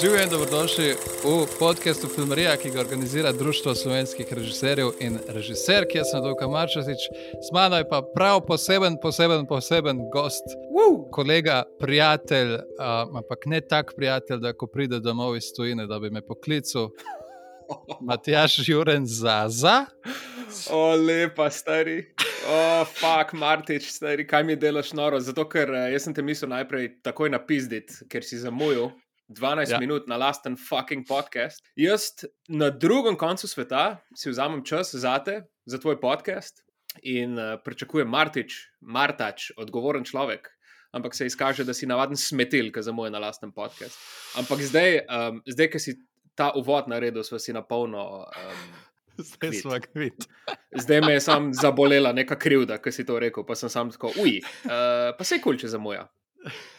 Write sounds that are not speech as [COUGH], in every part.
Živijo in dobrodošli v podkastu Filmarija, ki ga organizira Društvo slovenskih režiserjev in režiser, ki je Sadovka Marčasič. Z mano je pa prav poseben, poseben, poseben gost, Woo! kolega, prijatelj, uh, ampak ne tak prijatelj, da ko pride domov iz tujine, da bi me poklical. [LAUGHS] Matjaš Juren Zaza. O, lepa, stari. O, fuck, Martič, stari, kaj mi delaš noro? Zato, ker eh, jaz sem te mislil najprej takoj napizditi, ker si zamujal 12 Ja. minut na lasten fucking podcast. Jaz na drugem koncu sveta si vzamem čas zate, za tvoj podcast in uh, pričakujem Martič, Martač, odgovoren človek. Ampak se izkaže, da si navaden smetil, ki zamuje na lasten podcast. Ampak zdaj, um, zdaj ki si ta uvod naredil, smo si na polno. Um, [LAUGHS] Zdaj smo kvit. [LAUGHS] Zdaj me je sam zabolela neka krivda, ki si to rekel, pa sem sam tako, uj, uh, pa se je kul, če zamuja. [LAUGHS]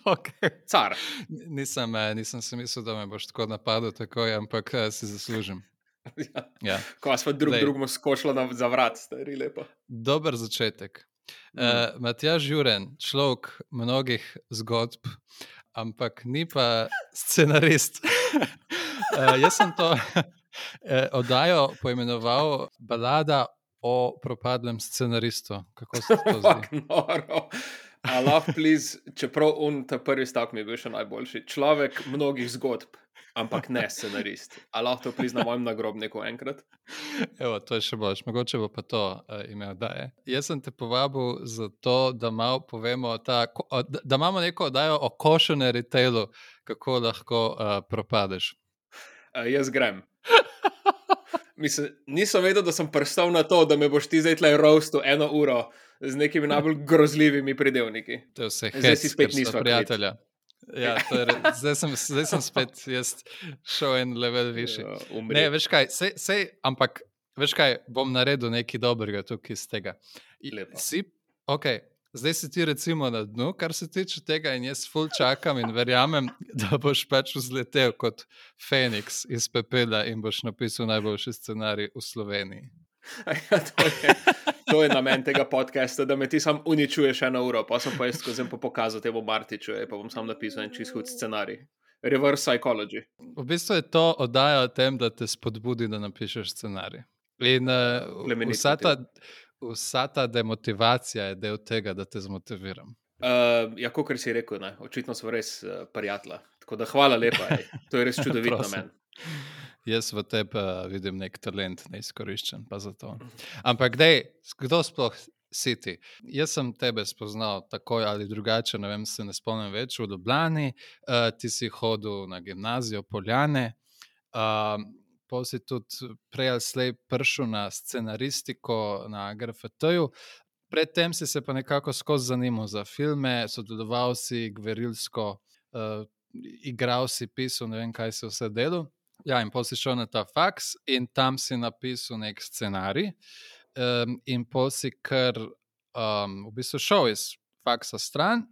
[LAUGHS] Okay. Car. Nisem, eh, nisem si mislil, da me boš tako napadel, takoj, ampak eh, si zaslužim. [LAUGHS] Ja. Ja. Ko smo drug Glej. drugemu skočili za vrat, stari lepo. Dober začetek. Mm. Uh, Matjaž Juren, človek mnogih zgodb, ampak ni pa scenarist. uh, [LAUGHS] jaz sem to eh, oddajo poimenoval Balada o propadlem scenaristu. Kako se to zdi? Lahko, please, čeprav un ta prvi stavek mi je bil še najboljši. Človek mnogih zgodb, ampak ne scenarist. A lahko to prizna mojem nagrobniku enkrat? Evo, to je še boljš, mogoče bo pa to uh, ime oddaje. Jaz sem te povabil zato, da malo povemo, ta, da, da imamo neko oddajo o košene retailu, kako lahko uh, propadeš. Uh, jaz grem. Mislim, nisem vedel, da sem prstal na to, da me boš ti zdaj tle roastu eno uro z nekimi najbolj grozljivimi pridevniki. To je vse, Zdaj si spet kvit. prijatelja. Ja, to je, re- [LAUGHS] zdaj, sem, zdaj sem spet šel en level više. Ja. Ne, veš kaj, sej, sej, ampak veš kaj, bom naredil nekaj dobrega tukaj iz tega. Lepo. Si, okay, zdaj si ti recimo na dnu, kar se tiče tega, in jaz ful čakam in verjamem, da boš pač vzletel kot Feniks iz pepela in boš napisal najboljši scenarij v Sloveniji. [LAUGHS] Ja, to, je, to je namen tega podcasta, da me ti sam uničuješ eno uro, pa sem pa jaz skozi po pokazal temu Martiču, je, pa bom sam napisal en čist hud scenarij. Reverse psychology. V bistvu je to oddaja o tem, da te spodbudi, da napišeš scenarij. In uh, Plemenit vsa, ta, vsa ta demotivacija je del tega, da te zmotiviram. Uh, ja, kot si rekel, ne, očitno smo res uh, prijatelja. Tako da hvala lepa, ej. to je res čudovit [LAUGHS] Prosim. Jaz v tebi uh, vidim nek talent, neizkoriščen pa za to. Ampak, dej, kdo sploh si ti? Jaz sem tebe spoznal tako ali drugače, ne vem, se ne spomnim več v Ljubljani, uh, ti si hodil na gimnazijo Poljane. Uh, Pa si tudi prej ali slej prišel na scenaristiko na GRFT-ju. Predtem si se pa nekako skozi zanimal za filme, sodeloval si gverilsko, uh, igral si, pisal, ne vem, kaj si vse delal. Ja, in pol si šel na ta faks in tam si napisal nek scenarij, um, in pol si kar um, v bistvu šel iz faksa stran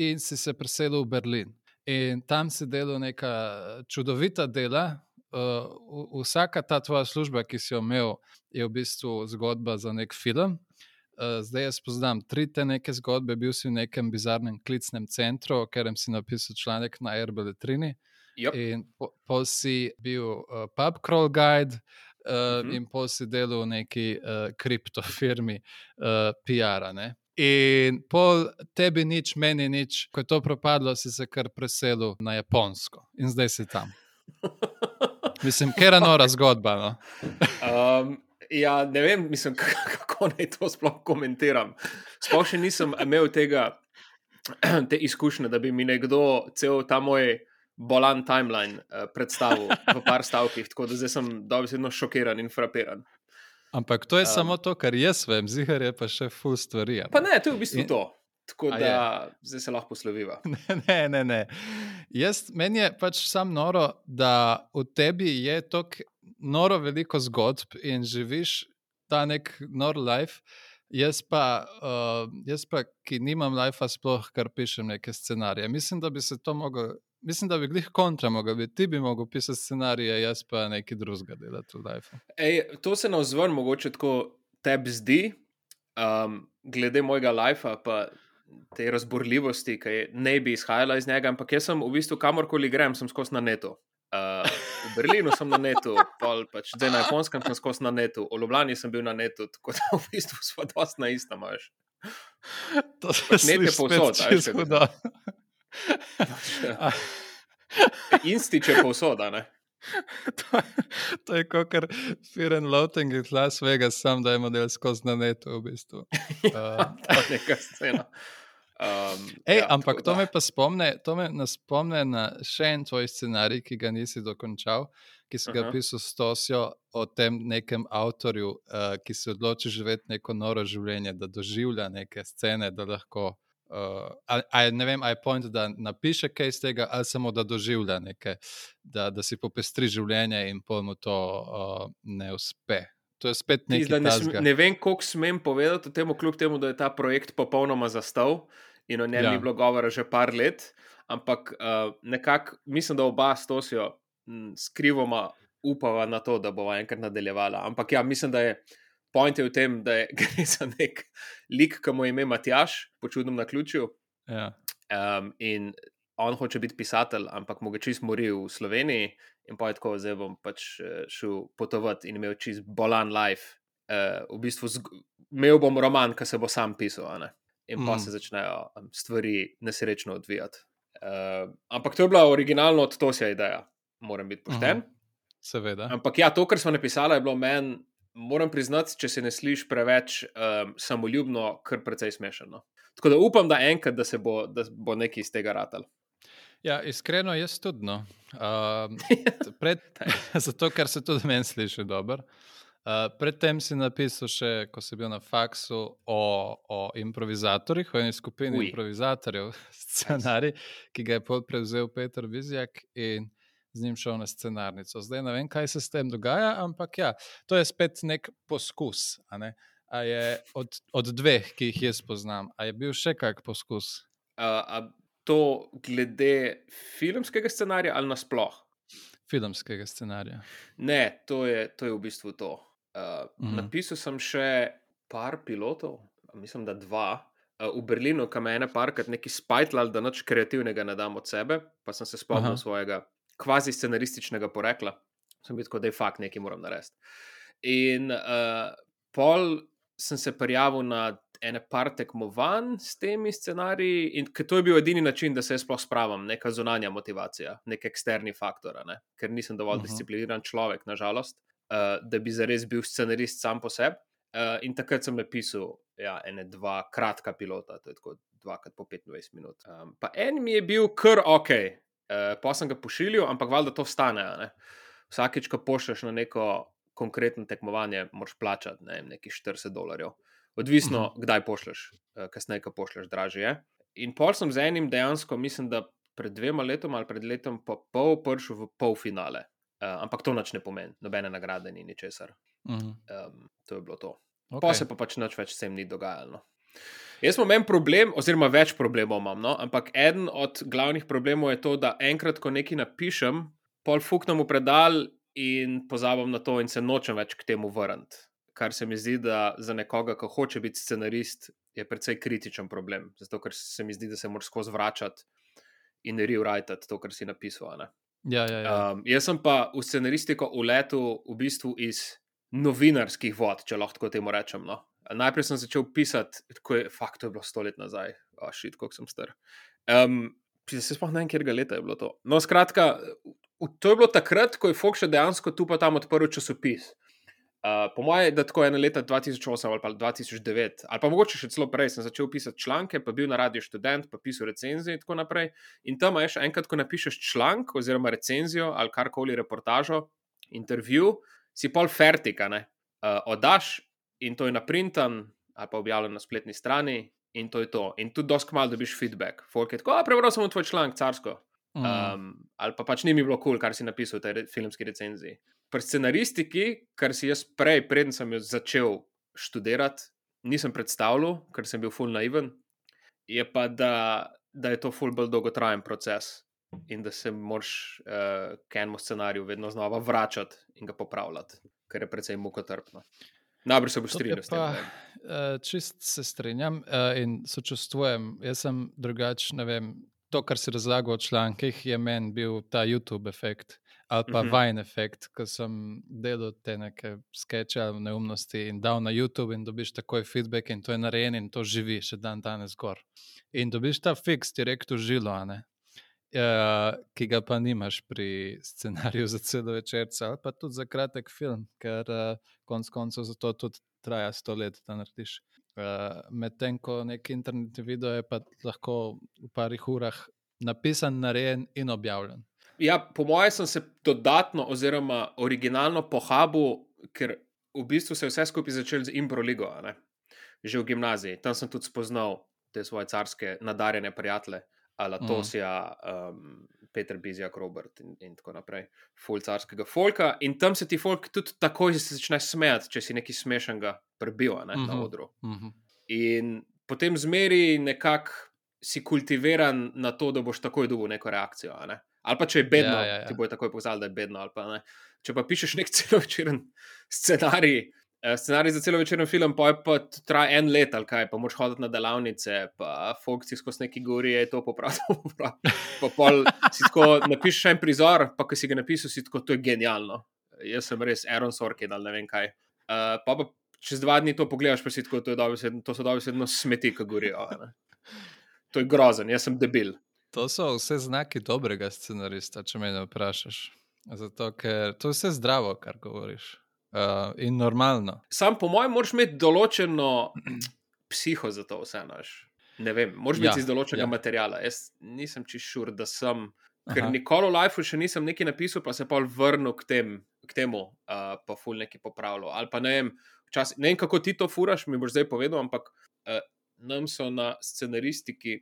in si se preselil v Berlin. In tam si delal neka čudovita dela. Uh, vsaka ta tvoja služba, ki si jo imel, je v bistvu zgodba za nek film. Uh, zdaj jaz poznam tri te neke zgodbe. Bil si v nekem bizarnem klicnem centru, katerem si napisal članek na Airbeletrini. Yep. In po, pol si bil uh, pub crawl guide, uh, uh. -huh. in pol si delal v neki uh, kriptofirmi uh, PR-a. ne. In pol tebi nič, meni nič, ko je to propadlo, si se kar preselil na Japonsko in zdaj si tam. Mislim, [LAUGHS] ker je nora zgodba. No? Um, ja, ne vem, mislim, [LAUGHS] kako naj to sploh komentiram. Sploh še nisem imel tega, [CLEARS THROAT] te izkušnje, da bi mi nekdo cel ta moj bolan timeline uh, predstavil v par stavkih, tako da zdaj sem dobesedno šokiran in frapiran. Ampak to je Um. samo to, kar jaz vem, zihar je pa še full stvari. ne. Pa ne, to je v bistvu In- to. Tako da je? zdaj se lahko posloviva. [LAUGHS] Ne, ne, ne. Jaz, meni je pač sam noro, da v tebi je tako noro veliko zgodb in živiš ta nek nor life. Jaz pa, uh, jaz pa, ki nimam life, sploh kar pišem neke scenarije. Mislim, da bi se to mogel, mislim, da bi glih kontra mogel biti. Ti bi mogel pisati scenarije, jaz pa nekaj drugega delati v life. Ej, to se na vzven mogoče tako tebi zdi, um, glede mojega lajfa, pa te razborljivosti, ki ne bi izhajala iz njega, ampak jaz sem v bistvu kamorkoli grem, sem skozi na netu. Uh, v Berlinu sem na netu, pač zdaj na Japonskem sem skozi na netu, v Ljubljani sem bil na netu, tako da v bistvu smo dosti na istem. To se pač nekaj povsod, [LAUGHS] Instiče povsod, ne? [LAUGHS] to, to je kot kar Fear and Loathing iz Las Vegas, sam da je model skozi na netu v bistvu. Uh, [LAUGHS] to je neka scena. Um, Ej, ja, ampak to me pa spomne, to me spomne na še en tvoj scenarij, ki ga nisi dokončal, ki si ga uh -huh. pisal s Tosijo o tem nekem avtorju, uh, ki se odloči živeti neko noro življenje, da doživlja neke scene, da lahko. Uh, ali, ali ne vem, ali je point, da napiše kaj iz tega, ali samo da doživlja nekaj, da, da si popestri življenje in pojmo to uh, ne uspe. To je spet nekaj. Ne, ne vem, koliko smem povedati o tem, kljub temu, da je ta projekt popolnoma zastal in o njem ja. ni bilo govora že par let. Ampak uh, nekako mislim, da oba s Tosijo skrivoma upava na to, da bo enkrat nadaljevala. Ampak ja, mislim, da je point je v tem, da je, [LAUGHS] gre za nek lik, ki mu je ime Matjaš, po čudnem na ključu. Ja. Um, in on hoče biti pisatelj, ampak mu ga čist mori v Sloveniji. In pa je tako, zdaj bom pač eh, šel potovati in imel čist bolan life. Uh, v bistvu imel bom roman, ki se bo sam pisal, in pa mm. se začnejo stvari nesrečno odvijati. Uh, ampak to je bila originalno od Tosja ideja, moram biti pošten. Mm. Seveda. Ampak ja, to, kar smo napisali, je bilo meni, moram priznati, če se ne slišiš preveč um, samoljubno, kar precej smešno. Tako da upam, da enkrat, da se bo, da bo nekaj iz tega ratal. Ja, iskreno, jaz tudi. No. Uh, [LAUGHS] pred, [LAUGHS] zato, ker se tudi meni sliši dobro. Uh, predtem si napisal, še, ko si bil na faksu, o, o improvizatorjih, o eni skupini Uj. improvizatorjev, [LAUGHS] scenarij, ki ga je prevzel Petr Vizjak in z njim šel na scenarnico. Zdaj ne vem, kaj se s tem dogaja, ampak ja, to je spet nek poskus. Ne? A je od, od dveh, ki jih jaz poznam, a je bil še kak poskus? Uh, to glede filmskega scenarija ali nasploh? Filmskega scenarija. Ne, to je, to je v bistvu to. Uh, mm -hmm. Napisal sem še par pilotov, mislim, da dva. Uh, v Berlinu, kam je ena parkrat neki spajtlal, da nič kreativnega ne dam od sebe, pa sem se spomnil Aha. svojega kvazi scenarističnega porekla, sem bil tako, da je fakt nekaj moram narediti. In uh, pol sem se prijavil na ene par tekmovanj s temi scenariji, in to je bil edini način, da se jaz sploh spravim, neka zunanja motivacija, nek eksterni faktor, ne? ker nisem dovolj uh mhm. -huh. discipliniran človek, nažalost, uh, da bi zares bil scenarist sam po sebi. Uh, in takrat sem napisal ja, ene dva kratka pilota, to je tako dvakrat po 25 minut. Um, pa en mi je bil kar ok, uh, pa sem ga pošiljal, ampak valjda to stane. Ne? Vsakeč, ko pošlješ na neko konkretno tekmovanje, moraš plačati ne, nekaj 40 dolarjev odvisno, uh mhm. -huh. kdaj pošleš, uh, kasneje, ko pošleš, dražje je. In pol sem z enim dejansko, mislim, da pred dvema letoma ali pred letom, pa pol prišel v polfinale. Uh, ampak to noč ne pomeni, nobene nagrade ni ničesar. Uh -huh. um, to je bilo to. Okay. Pa se pa pač noč več s tem ni dogajalo. Jaz imam en problem, oziroma več problemov imam, no? ampak eden od glavnih problemov je to, da enkrat, ko nekaj napišem, pol fuknem v predal in pozabim na to, in se nočem več k temu vrniti kar se mi zdi, da za nekoga, ki hoče biti scenarist, je precej kritičen problem. Zato, ker se mi zdi, da se moraš skozi vračati in rewritati to, kar si napisal. Ja, ja, ja. Um, jaz sem pa v scenaristiko uletel v bistvu iz novinarskih vod, če lahko temu rečem. No. Najprej sem začel pisati, tako je, fakt, to je bilo sto let nazaj, a šit, koliko sem star. Um, se sploh ne vem, kjer ga leta je bilo to. No, skratka, to je bilo takrat, ko je Fox še dejansko tu pa tam odprl časopis. Uh, po mojem, da tako je na leta 2008 ali pa 2009, ali pa mogoče še celo prej, sem začel pisati članke, pa bil na radiju študent, pa pisal recenzije in tako naprej. In tam je še enkrat, ko napišeš članek oziroma recenzijo ali karkoli reportažo, intervju, si pol fertika, ne. Uh, odaš in to je naprintan ali pa objavljen na spletni strani in to je to. In tudi dosk malo dobiš feedback. Folk je tako, prebral sem tvoj članek, carsko. Um, ali pa pač ni mi bilo kul, cool, kar si napisal v tej re filmski recenziji pri scenaristiki, kar si jaz prej, preden sem jo začel študirati, nisem predstavljal, ker sem bil full naiven, je pa, da, da je to full bolj dolgotrajen proces in da se moraš uh, k enemu scenariju vedno znova vračati in ga popravljati, ker je precej mukotrpno. Najbrž se To strinjal s tem. pa, eh, Čist se strinjam eh, in sočustvujem. Jaz sem drugačen, ne vem. To, kar si razlagal o člankih, je meni bil ta YouTube efekt ali pa Mhm. vajen efekt, ko sem delal te neke skeče ali neumnosti in dal na YouTube in dobiš takoj feedback in to je narejeno in to živi še dan danes gor. In dobiš ta fiks direkt v žilo, ne. Uh, ki ga pa nimaš pri scenariju [LAUGHS] za celo večerca ali pa tudi za kratek film, ker uh, konec koncev za to tudi traja sto let, da narediš. Uh, Medtem ko nek internetni video je pa lahko v parih urah napisan, narejen in objavljen. Ja, po mojem sem se dodatno, oziroma originalno pohabil, ker v bistvu se je vse skupaj začelo z Improligo, že v gimnaziji. Tam sem tudi spoznal te svoje carske nadarjene prijatelje, ala Mhm. Tosija, um, Peter Bizjak, Robert in, in tako naprej, full carskega folka. In tam se ti folk tudi takoj začne smejati, če si nekaj smešnega prebil a ne, na Mhm. odru. Mhm. In potem zmeri nekako si kultiviran na to, da boš takoj dobil neko reakcijo. Ne? Ali pa če je bedno, Ja, ja, ja, ja, ja. ti bo takoj pokazal, da je bedno. Pa, ne. če pa pišeš nek [LAUGHS] celovečeren scenarij, scenarij za celovečeren film, pa je pa t- traja en let ali kaj, pa moš hoditi na delavnice, pa funkci skozi neki gori je to popravil. [LAUGHS] pa pol si tako napišeš en prizor, pa ki si ga napisal, si tako, to je genialno. Jaz sem res Aaron Sorkin ali ne vem kaj. Uh, pa pa čez dva dni to pogledaš, pa si tako, to, je to so dobesedno smeti, ki gorijo. To je grozen, jaz sem debil. To so vse znaki dobrega scenarista, če me vprašaš. Zato, ker to je vse zdravo, kar govoriš. Uh, in normalno. Sam, po mojem, moraš imeti določeno [CLEARS THROAT] psiho za to vse naš. Ne vem, moraš biti Ja, iz določenega ja. materiala. Jaz nisem čišur, da sem. Ker Aha. nikoli v lifeu še nisem nekaj napisal, pa se pa vrnil k, tem, k temu, uh, pa ful nekaj popravljal. Ali pa ne vem, včas, ne vem, kako ti to furaš, mi boš zdaj povedal, ampak uh, nam so na scenaristiki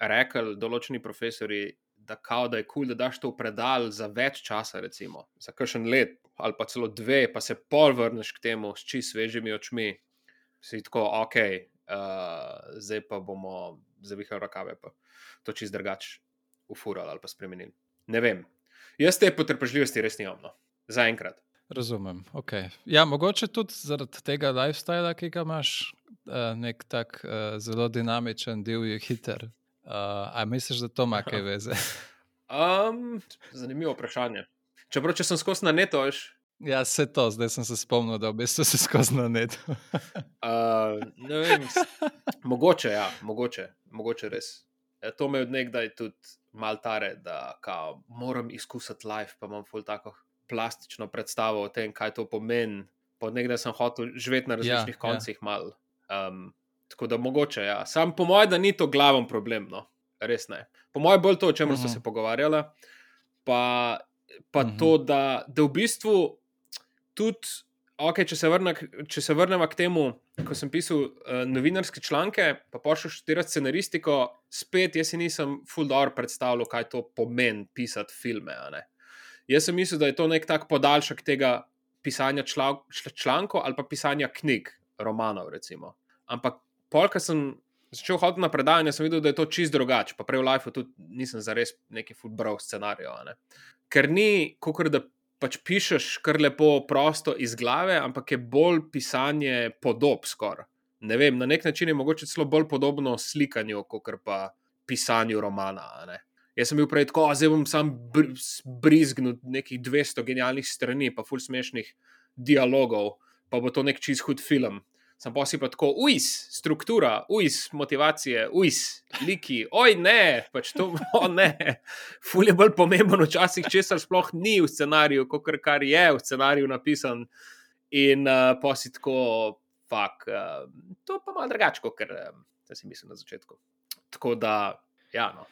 rekli določeni profesori, da, kao, da je kul, cool, da daš to predal za več časa, recimo za kakšen let ali pa celo dve, pa se pol vrneš k temu s čist svežimi očmi. Si tako, ok, uh, zdaj pa bomo zavihali rokave, pa to čist drugače ufurali ali pa spremenili. Ne vem. Jaz te potrpežljivosti res nimam, no. zaenkrat. Razumem. Okay. Ja, mogoče tudi zaradi tega lifestyla, ki ga imaš, uh, nek tak uh, zelo dinamičen, divji, hiter. Uh, a misliš, da to ima kaj veze? [LAUGHS] Um, zanimivo vprašanje. Čeprav, če sem skozi na neto, veš, ja, se to, zdaj sem se spomnil, da v bistvu si skozi na netu. [LAUGHS] uh, ne vem, mogoče, ja, mogoče, mogoče res. E, to me od nekdaj tudi mal tare, da kao, moram izkusiti life, pa imam ful tako plastično predstavo o tem, kaj to pomeni. Pod nekdaj sem hotel živeti na Ja, različnih ja. koncih, mal. Um, tako da mogoče, ja. Sam po mojem, da ni to glaven problem, no. res ne. Po mojem, bolj to, o čemer uh -huh. Mhm. so se pogovarjali, pa, pa uh Mhm. -huh. to, da, da v bistvu tudi, okay, če, se vrne, če se vrnemo k temu, ko sem pisal uh, novinarske članke, pa pošel študirati scenaristiko, spet jaz si nisem fuldor predstavljal, kaj to pomeni pisati filme. Jaz sem mislil, da je to nek tak podaljšek tega pisanja čla, čl- člankov ali pa pisanja knjig, romanov. Recimo. Ampak polka sem začel hoditi na predavanje, sem videl, da je to čist drugače. Pa prej v Lifeu tudi nisem zares neki futbol scenarijev. a ne. Ker ni, kot da pač pišeš kar lepo, prosto iz glave, ampak je bolj pisanje podob. Ne vem, na nek način je mogoče celo bolj podobno slikanju, kot pa pisanju romana. Jaz sem bil prej tako, "A, zdaj bom sam br brizgnil nekih 200 genialnih strani, pa ful smešnih dialogov, pa bo to nek čist hud film. Sem pa si pa tako, ujs, struktura, ujs, motivacije, ujs, liki, oj ne, pač to, [LAUGHS] o ne. Ful je bolj pomemben včasih, česar sploh ni v scenariju, kot kar je v scenariju napisan. In uh, pa si tako, fak, uh, to pa malo drugače, kot uh, si mislil na začetku. Tako da, ja, no,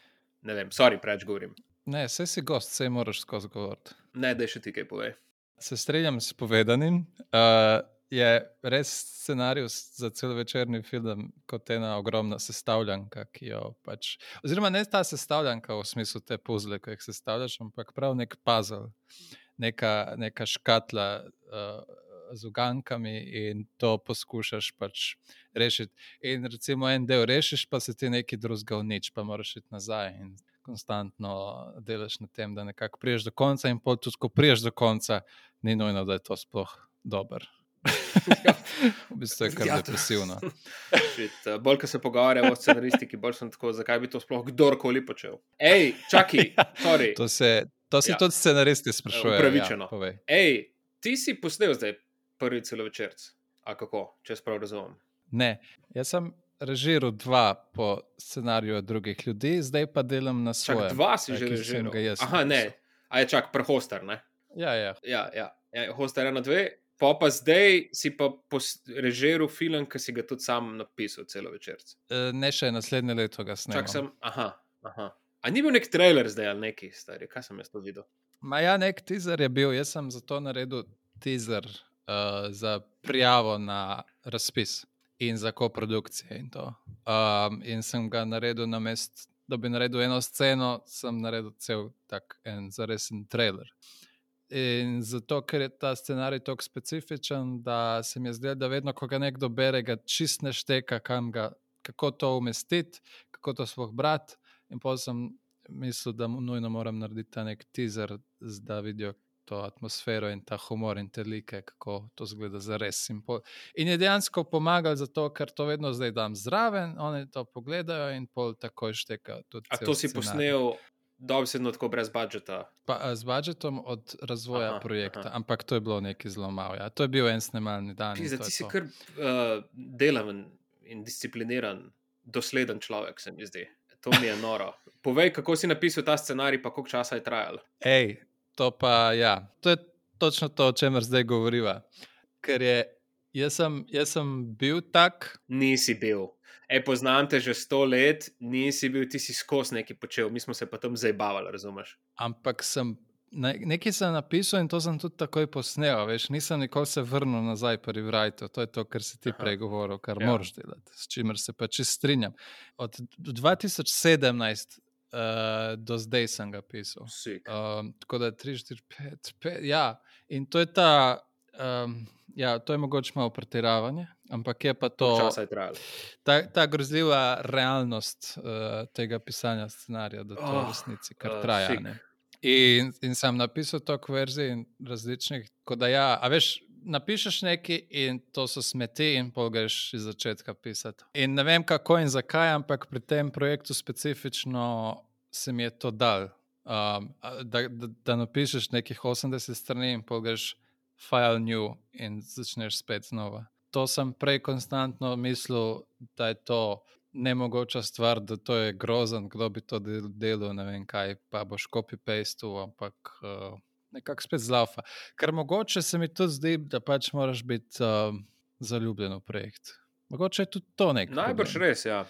ne vem, sorry, preveč govorim. Ne, vse si gost, vse moraš skozi govoriti. Ne, da še ti kaj povej. Se strinjam s povedanim. Uh, je res scenarij za celovečerni film kot ena ogromna sestavljanka, ki jo pač. Oziroma, ne ta sestavljanka v smislu te puzle, ki jih sestavljaš, ampak prav nek puzzle, neka, neka škatla uh, z ugankami in to poskušaš pač rešiti. In recimo en del rešiš, pa se ti nekaj drugega unič, pa moraš iti nazaj. In konstantno delaš na tem, da nekako priješ do konca, in pol tudi, ko priješ do konca, ni nujno, da je to sploh dober. [LAUGHS] v bistvu je kar Ja, ja, depresivno. Shit, uh, bolj, ko se pogovarjamo o scenaristiki, bolj sem tako, zakaj bi to sploh kdorkoli počel. Hej, čakaj, [LAUGHS] sorry. To se, to se Ja. ja. tudi scenaristi sprašujejo. Upravičeno. Ja, povej. Hej, ti si posnel zdaj prvi celovečerc. A kako, če sprav razumem? ne, jaz sem režiral dva po scenariju drugih ljudi, zdaj pa delam na Čak, svojem. dva si že režiral. Aha, ne. A je čak, prehostar, ne? Ja, ja. Ja, ja. ja hostar ena, dve. Pa pa zdaj si pa režiral film, ki si ga tudi sam napisal, celo večerc. E, Ne še naslednje leto ga snemam. Čak sem, aha, aha. A ni bil nek trailer zdaj ali neki, stari, kaj sem jaz to videl? Ma ja, nek teaser je bil, jaz sem zato naredil teaser uh, za prijavo na razpis in za koprodukcije. In, to. um, in sem ga naredil na mest, da bi naredil eno sceno, sem naredil cel tak en zaresen trailer. In zato, ker je ta scenarij tako specifičen, da se mi je zdelo, da vedno, ko ga nekdo bere, ga čist ne šteka, ga, kako to umestiti, kako to sploh brati. In potem sem mislil, da mu nujno moram narediti ta nek teaser, da vidijo to atmosfero in ta humor in te like, kako to zgleda za res. In, pol, in je dejansko pomagal, zato, ker to vedno zdaj dam zraven, oni to pogledajo in pol takoj tudi A to si scenarij. posnel dobesedno tako brez budžeta? Pa, z budžetom od razvoja Aha, projekta, aha. ampak to je bilo nekaj zelo malo. Ja. To je bil en snemalni dan. Pizda, to ti si to. kar uh, delaven in discipliniran, dosleden človek, se mi zdi. To mi je noro. [LAUGHS] Povej, kako si napisal ta scenarij, pa koliko časa je trajal. Ej, to pa ja, to je točno to, o čemer zdaj govoriva. Ker je, jaz sem, jaz sem bil tak, Nisi bil. E, poznam te že sto let, nisi bil, ti si skozi nekaj počel, mi smo se pa tam zabavali, razumeš? ampak sem. ne- Nekaj sem napisal in to sem tudi takoj posnel. Veš, nisem nikoli se vrnil nazaj pri Wrightu. To je to, kar si ti Aha. prej govoril, kar Ja. moraš delati, s čimer se pa čist strinjam. Od 2017 uh, do zdaj sem ga pisal. Um, tako da je 3, 4, 5, 5. Ja, in to je ta. Um, ja, to je mogoče malo pretiravanje, ampak je pa to je ta, ta grozljiva realnost uh, tega pisanja scenarija, da to Oh, v resnici kar uh, traja. In, in sem napisal toliko verzij in različnih, kot da ja, a veš. Napišeš nekaj, in to so smeti, in pol greš iz začetka pisati. In ne vem, kako in zakaj, ampak pri tem projektu specifično se mi je to dal. Um, da, da, da napišeš nekih 80 strani, in pol greš file new in začneš spet znova. To sem prej konstantno mislil, da je to nemogoča stvar, da to je grozen, kdo bi to del- delal, ne vem kaj, pa boš copy-pastel, ampak uh, nekako spet zlaufa. Ker mogoče se mi tudi zdi, da pač moraš biti uh, zaljubljen v projekt. Mogoče je tudi to nekaj. Najbrž res, ja.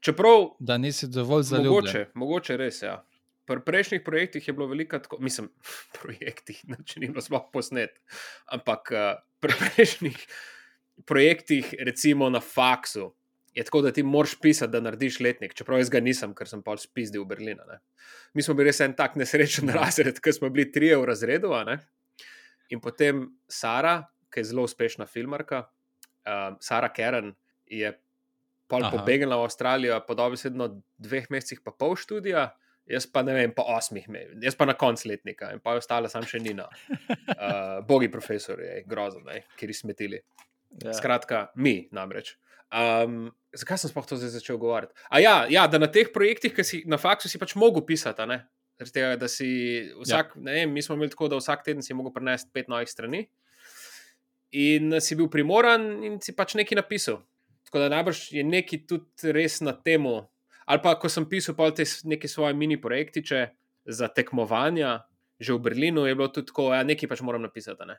Čeprav Da nisi dovolj zaljubljen. Mogoče, mogoče res, ja. Pri prejšnjih projektih je bilo veliko tako, mislim, [LAUGHS] projektih, če ni bilo sploh posnet, ampak uh, pri [LAUGHS] prejšnjih projektih, recimo na faksu, je tako, da ti moraš pisati, da narediš letnik, čeprav jaz ga nisem, ker sem pač spizdil v Berlinu. Ne. Mi smo bili res en tak nesrečen [LAUGHS] razred, ker smo bili trije v razredu, ne. in potem Sara, ki je zelo uspešna filmarka, uh, Sara Keren, je pol pobegnila v Avstralijo, po dobesedno dveh mesecih, pa pol študija, jaz pa ne vem, pa osmih jaz pa na koncu letnika in pa je ostala sam še Nina. Uh, [LAUGHS] bogi profesor je grozen, ne, kjer smetili. Ja. Skratka, mi namreč. Um, zakaj sem sploh to zdaj začel govoriti? A ja, ja, da na teh projektih, ki si na faksu, si pač mogel pisati. a ne? Tega, da si vsak, ja. ne vem, mi smo imeli tako, da vsak teden si mogel prenesti pet novih strani. In si bil primoran in si pač nekaj napisal. Tako da najbrž je nekaj tudi res na temu. Ali pa, ko sem pisal pol te neke svoje mini projektiče za tekmovanja, že v Berlinu je bilo tudi tako, da ja, nekaj pač moram napisati. ne.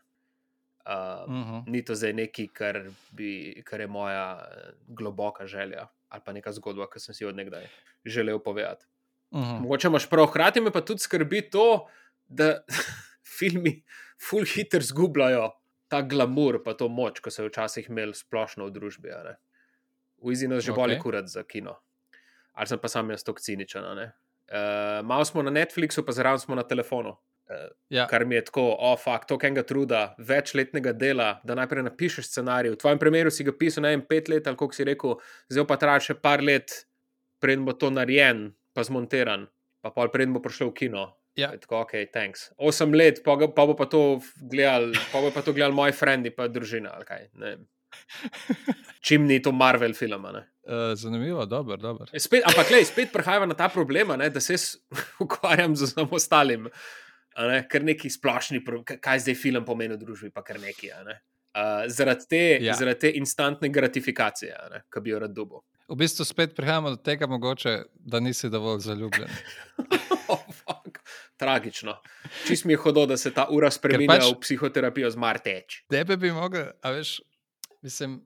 Uh, Uh -huh. ni to zdaj nekaj, kar, bi, kar je moja eh, globoka želja ali pa neka zgodba, ki sem si jo odnegdaj želel povedati. Uh -huh. Mogoče imaš prav, hkrati me pa tudi skrbi to, da [LAUGHS] filmi full hitro zgubljajo ta glamur, pa to moč, ko so jo včasih imeli splošno v družbi. V Izinu že okay. boli Okej. kurat za kino. Ali sem pa sam jaz tako ciničen. Uh, malo smo na Netflixu, pa zraven smo na telefonu. Ja. Kar mi je tako, oh, fakt, to enega truda, večletnega dela, da najprej napišeš scenarij. V tvojem primeru si ga pisal, ne vem, pet let ali koliko si rekel, zdaj pa traja še par let, preden bo to narejen, pa zmontiran, pa pol preden bo prišel v kino. Ja. Je Tako, ok, thanks. Osem let, pa, pa bo pa to gledal, pa bo pa to gledal moji frendi, pa družina. ali kaj, ne. [LAUGHS] Čim ni to Marvel film. Uh, zanimivo, dobro, dobro. Spet, ampak, glej, spet [LAUGHS] prehajamo na ta problem, ne, da se [LAUGHS] ukvarjam z ostalim, ne, ker neki splošni, kaj- zdaj film pomeni v družbi, pa kar neki. ne. Uh, zaradi, te, Ja. zaradi te instantne gratifikacije, ki bi jo rad dobil. V bistvu spet prihajamo do tega, mogoče, da nisi dovolj zaljubljen. Oh, fuck. Tragično. Čist mi je hodo, da se ta ura spremenja pač... v psihoterapijo z Marteč. Tebe bi mogel, a veš, mislim,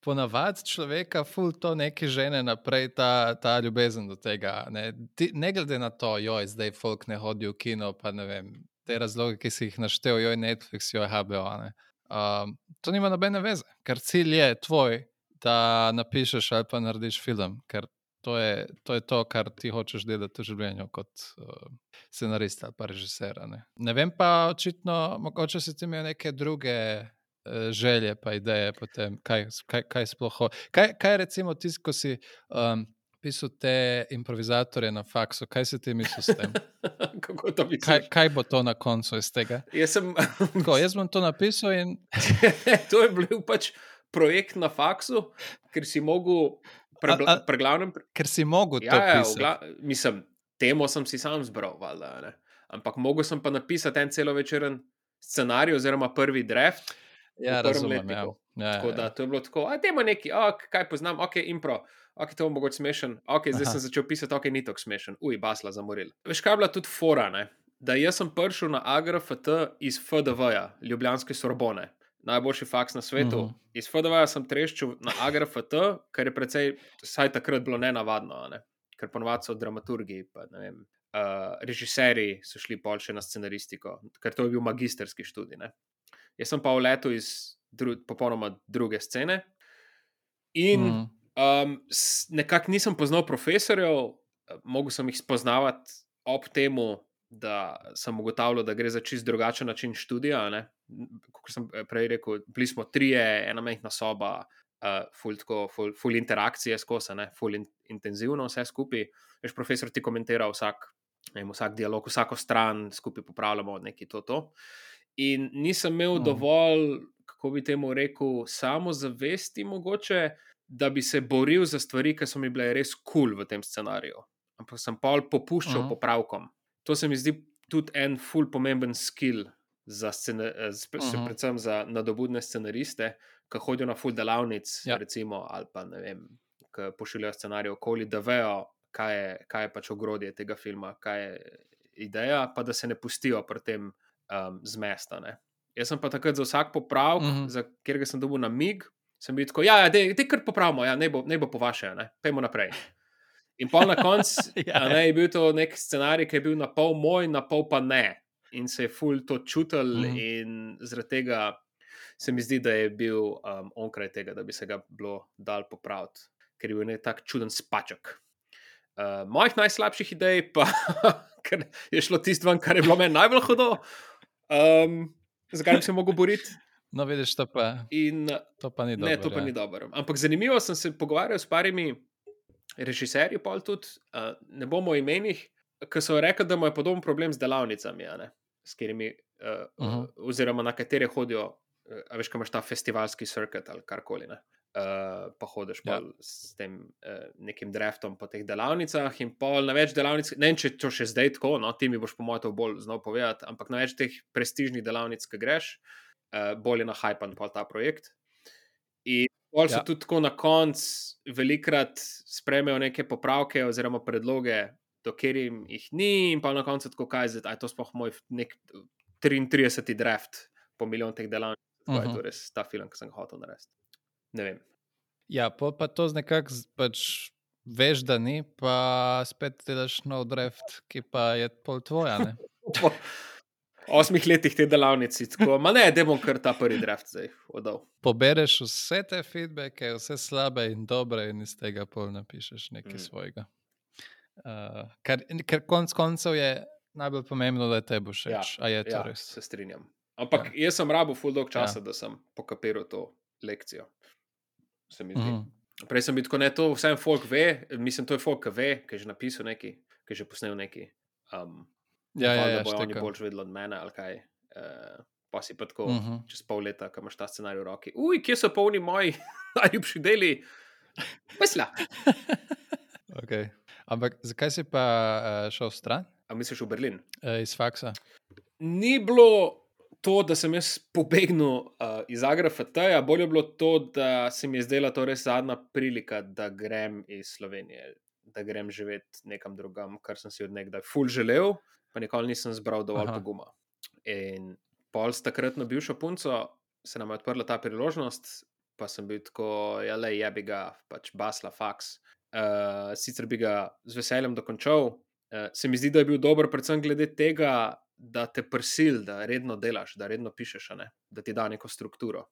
ponavadi človeka ful to neki žene naprej, ta, ta ljubezen do tega. Ne, Ti, ne glede na to, joj, zdaj folk ne hodi v kino, pa ne vem, te razloge, ki si jih naštel, joj Netflix, joj HBO. a ne. Um, to nima nobene veze, ker cilj je tvoj, da napišeš ali pa narediš film, to je to, je to kar ti hočeš delati v življenju kot uh, scenarist ali pa režiser. Ne. ne vem pa, očitno, mogoče si ti imel neke druge želje, pa ideje, potem, kaj, kaj, kaj sploh hoče. Kaj, kaj recimo ti, ko si um, pisal te improvizatorje na faksu, kaj si ti mislil s tem? [LAUGHS] Kako to misliš? Kaj, kaj bo to na koncu iz tega? Jaz sem. [LAUGHS] Tako, jaz bom to napisal in [LAUGHS] to je bil pač projekt na faksu, ker si mogel pregla, preglavnem. ker si mogel Ja, to ja, pisati. vgla, mislim, temo sem si sam zbral, valjda, ampak mogel sem pa napisati en celovečeren scenarij, oziroma prvi draft. Ja, razumem. Ja. letniku. Ja, Tako ja, da ja. to je bilo tako, a temo neki, oh, kaj poznam, ok, impro. Ok, to bo mogoče smešen, ok, zdaj Aha. sem začel pisati, ok, ni tako smešen, uj, basla zamoril. Veš, kaj je bila tudi fora, ne? da jaz sem prišel na AGRFT iz FDV-ja, Ljubljanske Sorbone, najboljši faks na svetu. Uh Mhm. -huh. Iz FDV-ja sem treščil na AGRFT, kar je precej, vsaj takrat bilo nenavadno, a ne? ker ponovadi so dramaturgi, pa ne vem. Uh, režiserji so šli pol še na scenaristiko, ker to je bil magisterski študij. Ne? Jaz sem pa v letu iz dru popolnoma druge scene. In mm. Um, nekako nisem poznal profesorjev, mogel sem jih spoznavati ob tem, da sem ugotavljal, da gre za čist drugačen način študija. Kot sem eh, prej rekel, bili smo trije, ena majhna soba, uh, ful, tako, ful, ful interakcije skozi, ne, ful in, intenzivno vse skupaj. Veš, profesor ti komentira vsak, ne vem, vsak dialog, vsako stran, skupaj popravljamo nekaj to. to. In nisem imel Mhm. dovolj, kako bi temu rekel, samozavesti, mogoče, da bi se boril za stvari, ki so mi bile res kul cool v tem scenariju. Ampak sem pol popuščal Mhm. popravkom. To se mi zdi tudi en ful pomemben skill, za scena, eh, sp- še Mhm. predvsem za nadobudne scenariste, ki hodijo na ful delavnic, Ja. recimo, ali pa ne vem, ki pošiljajo scenarije okoli, da vejo, kaj je, kaj je pač ogrodje tega filma, kaj je ideja, pa da se ne pustijo pri tem um, zmesta. Ne. Jaz sem pa takrat za vsak popravek, -hmm. za katerega sem dobil na mig, sem bil tako, ja, ja te kar popravimo, ja, ne bo, ne bo po vaše, ne. pejmo naprej. In pa na koncu [LAUGHS] Ja, ne, je bil to nek scenarij, ki je bil na pol moj, na pol pa ne. In se je ful to čutil, mm Mhm. -hmm. in zaradi tega se mi zdi, da je bil um, onkraj tega, da bi se ga bilo dal popraviti, ker je bil nek tak čuden spaček. Uh, mojih najslabših idej pa [LAUGHS] ker je šlo tisto kar je bilo meni najbolj hudo, um, zakaj bi se mogel boriti. [LAUGHS] No, vidiš, to pa, In to pa ni dobro. Ne, to pa ja. ni dobro. Ampak zanimivo sem se pogovarjal s parimi režiserji, pol tudi, uh, ne bomo imenih, ki so rekli, da imajo podoben problem z delavnicami, a ne, s katerimi, uh, uh Mhm. -huh. oziroma na katere hodijo, uh, a veš, kaj imaš ta festivalski circuit ali karkoli. Ne? Uh, pa hodiš Ja. s tem uh, nekim draftom po teh delavnicah, in pol na več delavnic, ne vem, če to še zdaj tako, no, ti mi boš po mojem to bolj znal povedati, ampak na več teh prestižnih delavnic, ki greš, uh, bolj je na hajpan pol ta projekt. In pol so Ja. tudi tako na koncu velikrat sprejmejo neke popravke oziroma predloge, do katerim jih ni, in pa na koncu tako kaj zdaj, a je to sploh moj nek 33. draft po milijon teh delavnic. Uh -huh. Mhm. je to res ta film, ki sem ga hotel narediti. Ne vem. Ja, pol pa to z nekako pač veš, da ni, pa spet delaš nov draft, ki pa je pol tvoja. [LAUGHS] Po osmih letih te delavnice, tako, ma ne, da bom kar ta prvi draft zdaj oddal. Pobereš vse te feedbacke, vse slabe in dobre, in iz tega pol napišeš nekaj Mm. svojega. Uh, ker, ker konc koncev je najbolj pomembno, da te bo všeč. Ja, A je to Ja, res? se strinjam. Ampak ja. jaz sem rabo full časa, Ja. ja. da sem pokapiral to lekcijo. Se mi zdi. Mhm. Prej sem bil tako, ne, to vsem folk ve, mislim, to je folk, ki ve, ki je že napisal nekaj, ki je že posnel nekaj. Um, Ja, ja, ja, bojo oni štekam. bolj vedeli od mene ali kaj. Uh, pa si pa tako uh Mhm. -huh. čez pol leta, ko imaš ta scenarij v roki. Uj, kje so polni moji [LAUGHS] najljubši deli? Misla. [LAUGHS] Okay. Ampak zakaj si pa uh, šel stran A misliš v Berlin? uh, iz faksa? Ni bilo to, da sem jaz pobegnil uh, iz Agrafata, bolje je bilo to, da se mi je zdela to res zadnja prilika, da grem iz Slovenije, da grem živeti nekam drugam, kar sem si od nekdaj ful želel, pa nikoli nisem zbral dovolj Aha. poguma. In pol s takratno bivšo punco se nam je odprla ta priložnost, pa sem bil tako, ja, le je bi ga, pač basla faks. Uh, sicer bi ga z veseljem dokončal, uh, se mi zdi, da je bil dober, predvsem glede tega, da te prisil, da redno delaš, da redno pišeš, ne? da ti da neko strukturo.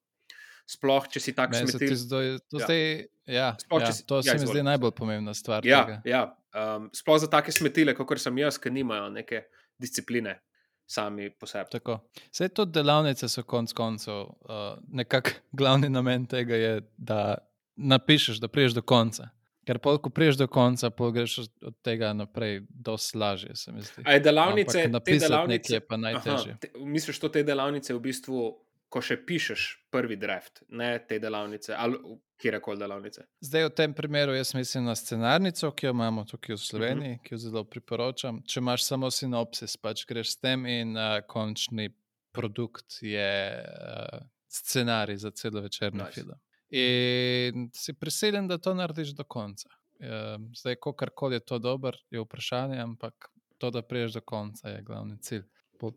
Sploh, če si tak smetil. zdaj, to, Ja. zdaj, ja, Sploh, ja, si- to ja, se mi izvoli. zdi najbolj pomembna stvar. Ja, tega. ja. Um, sploh za take smetile, kot sem jaz, ki nimajo neke discipline sami po sebi. Tako. Vse to delavnice so konec koncev. Uh, Nekako [LAUGHS] glavni namen tega je, da napišeš, da priješ do konca. Ker pol, ko priješ do konca, pol greš od- tega naprej, dosti lažje, se mi zdi. A je delavnice, Ampak te delavnice, je pa najtežje. Aha, te, misliš, da te delavnice v bistvu, ko še pišeš prvi draft, ne te delavnice ali kjerkoli delavnice. Zdaj, v tem primeru, jaz mislim na scenarnico, ki jo imamo tukaj Mhm. v Sloveniji, uh -huh. ki jo zelo priporočam. Če imaš samo sinopsis, pač greš s tem in uh, končni produkt je uh, scenarij za celovečerni nice. film. In si prisiljen, da to narediš do konca. Uh, zdaj, kakorkoli je to dober, je vprašanje, ampak to, da priješ do konca, je glavni cilj.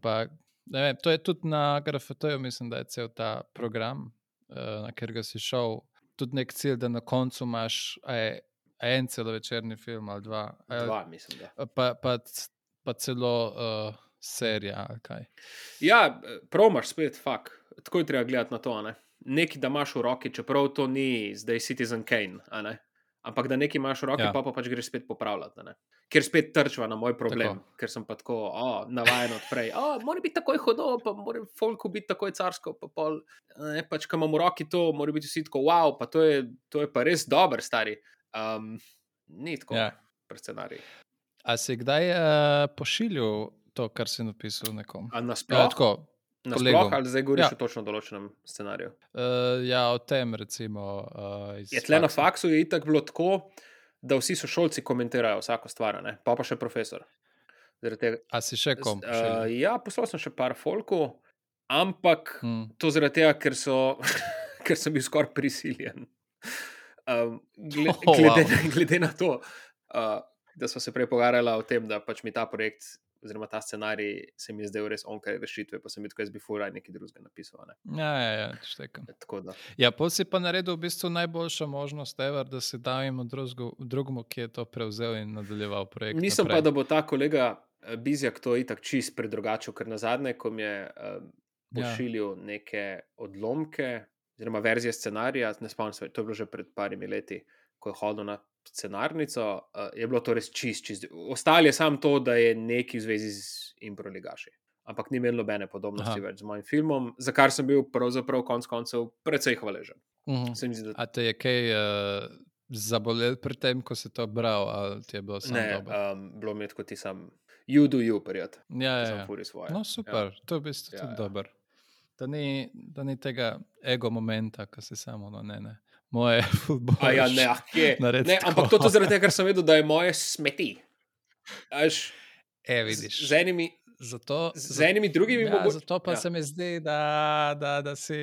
Pa, vem, to je tudi na GRFT-ju, mislim, da je cel ta program, uh, na katerega si šel, tudi nek cilj, da na koncu imaš je, en celovečerni film ali dva, a je- Dva, mislim. Da. pa, pa, pa celo uh, serija. ali. Ja, prav imaš spet, fuk. Tako je treba gledati na to. Ne? Nekaj, da imaš v roki, čeprav to ni zdaj Citizen Kane, ampak da nekaj imaš v roki, ja. Ja. pa, pa pač greš spet popravljati. Ker spet trčva na moj problem, tako. Ker sem pa tako o, navaden od prej. O, mora biti takoj hodo, pa mora folku biti takoj carsko. Pa pol, ne, pač, ko imam v roki to, mora biti vsi tako, wow, pa to je, to je pa res dober, stari. Um, ni tako, ja. Ja. scenariju. A si kdaj uh, pošiljal to, kar si napisal nekom? A Nasploh kolegom. ali zdaj govoriš ja. O točno določenem scenariju? Uh, ja, o tem, recimo. Uh, Je tle na faksa. faksu je itak bilo tako, da vsi sošolci komentirajo vsako stvar, ne? pa pa še profesor. A si še kom? uh, ja, poslal sem še par folkov, ampak mm. Hmm. to zaradi tega, ker, so, [LAUGHS] ker sem bil skoraj prisiljen. Um, gled, Oh, glede, wow. glede na to, uh, da smo se prej pogovarjali o tem, da pač mi ta projekt. Oziroma, ta scenarij se mi je zdel res onkraj rešitve, pa sem tako, jaz bi furaj nekaj drugega napisal. Ne? Ja, ja, ja, štekam. Da. Ja, pol si pa naredil v bistvu najboljšo možnost, ever, da si dal jim drugemu, ki je to prevzel in nadaljeval projekt. Mislim naprej. pa, da bo ta kolega eh, Bizjak to itak čist predrugačil, ker na zadnje, ko mi je uh, pošiljal ja. neke odlomke, oziroma verzije scenarija, ne spomnim se, to je bilo že pred parimi leti, ko je hodil na scenarnico, uh, je bilo to res čist, čist. Ostalo je samo to, da je neki v zvezi z improligaši. Ampak ni imel nobene podobnosti Aha. več z mojim filmom, za kar sem bil pravzaprav konec koncev precej hvaležen. Mhm. Se mi zdi, da A te je kaj uh, zabolel pri tem, ko si to bral, ali ti je bilo samo ne, dobro? um, bilo mi je tako ti sam, you do you, prijat. Ja, ja, ja. No, super, ja. to je v bistvu Ja, tudi ja. dobro. Da ni, da ni tega ego momenta, ki si samo no, ne, ne. Moje futbol. [LAUGHS] A ja, ne, ah, naredi ne, ampak to je zaradi tega, ker sem vedel, da je moje smeti. Až, E, z, vidiš. z, enimi, Zato, z, z enimi drugimi ja, mogo- zato pa ja. ja. se mi zdi, da, da, da, si,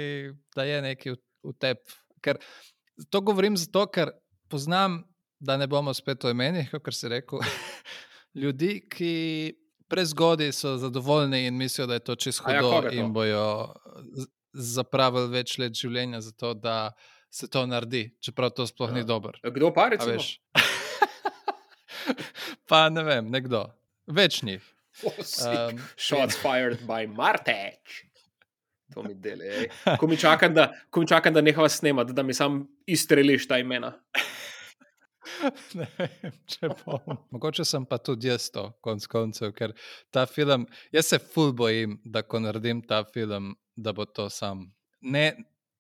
da je nekaj v, v tebi. Ker to govorim zato, ker poznam, da ne bomo spet o imenih, kot si rekel, [LAUGHS] ljudi, ki prezgodaj so zadovoljni in mislijo, da je to čisto ja, hudo to? in bojo z- zapravili več let življenja za to, da se to naredi, čeprav to sploh Ja. ni dobro. Kdo pa recimo? veš? [LAUGHS] pa ne vem, nekdo. Več njih. Oh. Um, Shots fired by Marteč. To mi dela. ej. [LAUGHS] Ko mi čakam, da, ko mi čakam, da nehava snemati, da mi sam izstreliš ta imena. [LAUGHS] Ne vem, če bom. Mogoče sem pa tudi jaz to, konc koncev, ker ta film, jaz se ful bojim, da ko naredim ta film, da bo to sam. Ne,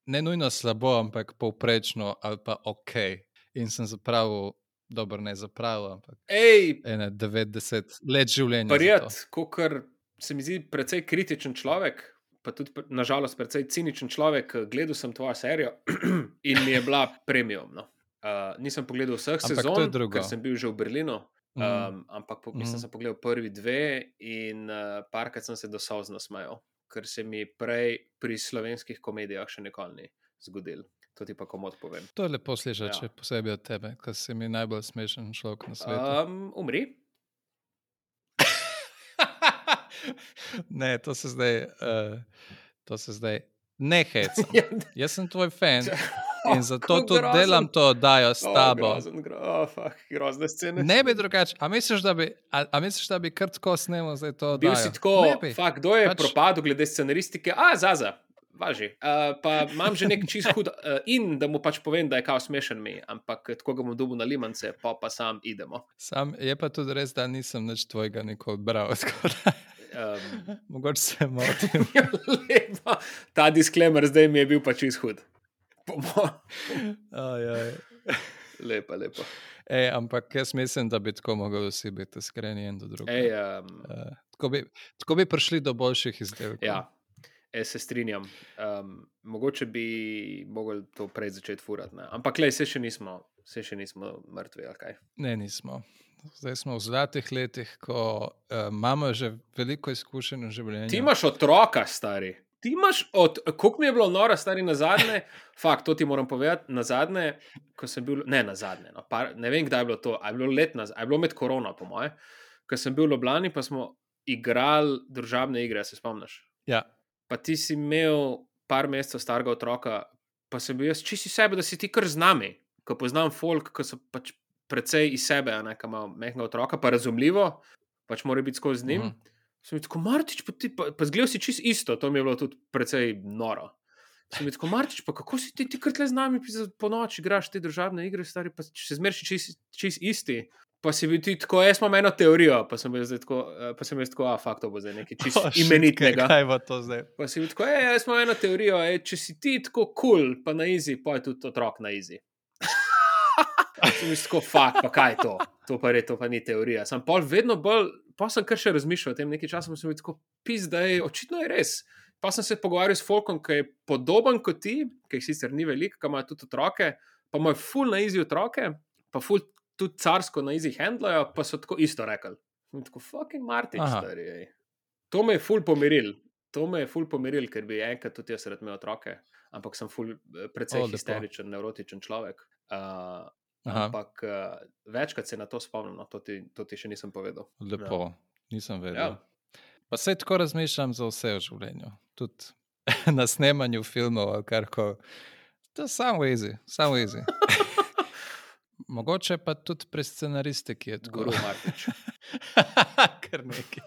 ne nujno slabo, ampak povprečno ali pa ok. In sem zapravil dobro ne zapravil, ampak Ej, ene 90 let življenja. Prijet, kot se mi zdi, precej kritičen človek, pa tudi, nažalost, precej ciničen človek. Gledal sem tvojo serijo [CLEARS THROAT] in mi je bila premium. No. Uh, nisem pogledal vseh Ampak sezon, ker sem bil že v Berlinu. Mhm. Um, ampak po, mislim, da sem pogledal prvi dve in uh, parkrat sem se do solz ker se mi prej pri slovenskih komedijah še nikoli ni zgodil. To ti pa komod povem. To je lepo slišati, Ja. ja. posebej od tebe, ker si mi najbolj smešen človek na svetu. Um, umri. [LAUGHS] ne, to se zdaj, uh, to se zdaj ne heca. [LAUGHS] Ja, Jaz sem tvoj fan Oh, in zato tudi grozen. delam to oddajo s Oh, tabo. grozen, gro, oh, fuck, grozne scene. Ne bi drugače. A misliš, da bi, a, a misliš, da bi kar tako snemal zdaj to? Bil si tako, fakt, kdo je Pač- propadel glede scenaristike, a zaza. Važi. Uh, pa imam že nek čist hud uh, in da mu pač povem, da je kao smešen mi, ampak tako ga bom dobil na limance, pa pa sam idemo. Sam, je pa tudi res, da nisem nič tvojega nikoli bral. [LAUGHS] da Um, [LAUGHS] Mogoče se motim. [LAUGHS] ja. Ta disclaimer zdaj mi je bil pač čist Po mo- Aj, aj. Lepo, lepo. Ej, ampak jaz mislim, da bi tako mogli vsi biti iskreni en do drugega. Ej, um, Uh, tako, bi, tako bi prišli do boljših izdelkov. ja, jaz se strinjam. Um, mogoče bi mogli to prej začeti furati, ne? ampak le, se še nismo, se še nismo mrtvi, kaj. Ne, nismo. Zdaj smo v zlatih letih, ko uh, imamo že veliko izkušenj v življenju. Ti imaš otroka, stari. Ti imaš, od, koliko mi je bilo noro, stari na zadnje, [LAUGHS] fakt, to ti moram povedati, na zadnje, ko sem bil, ne na zadnje, no, par, ne vem, kdaj je bilo to, a je bilo let nazaj, a je bilo med korona, po moje, ko sem bil v Ljubljani, pa smo igrali družabne igre, se spomniš. Ja, Pa ti si imel par mesecev starega otroka, pa sem bil jaz čisti sebe, da si ti kar z nami, ko poznam folk, ki so pač precej iz sebe, ne, ki ima mehkega otroka, pa razumljivo, pač mora biti skozi z njim. Mhm. Sem tako, Martič, pa, ti, pa, pa zgledal si čist isto, to mi je bilo tudi precej noro. Sem tako, Martič, pa kako si ti, ti kar tle z nami po noči igraš te državne igre, stari, pa še zmeraj čist, čist isti. Pa si bil ti tako, jaz imam eno teorijo, pa sem zdaj tako, eh, pa sem bil tako, a fakt, to bo zdaj nekaj čist [LAUGHS] Oh, imenitnega. Kaj, bo to zdaj? Pa si bil tako, "Ej, jaz imam eno teorijo, ej, če si ti tako kul, cool, pa na izi, pa je tudi otrok na izi. [LAUGHS] Sem bil tako, fakt, pa kaj je to? To pa, je, to pa ni teorija. Sem pa vedno bolj, pa sem kar še razmišljal o tem, nekaj časa sem bil tako, pis, da je očitno je res. Pa sem se pogovarjal s Folkom, ki je podoben kot ti, ki jih sicer ni veliko, ki ima tudi otroke, pa imajo ful na izi otroke, pa ful tudi carsko na izi handlajo, pa so tako isto rekli. Sem tako, fucking Martin, stari. ej." To me je ful pomiril. To me je ful pomiril, ker bi enkrat tudi jaz rad imel otroke, ampak sem ful, eh, precej oh, histeričen, nevrotičen človek. Uh, Aha, ampak uh, večkrat se na to spomnim, no, to, ti, to ti še nisem povedal. lepo, nisem vedel. Ja. Pa se tako razmišljam za vse v življenju. Tudi [LAUGHS] na snemanju filmov ali kar koli. To je samo easy, samo easy. [LAUGHS] Mogoče pa tudi pri scenaristiki je tako. Guru Martič. [LAUGHS] Kar nekaj.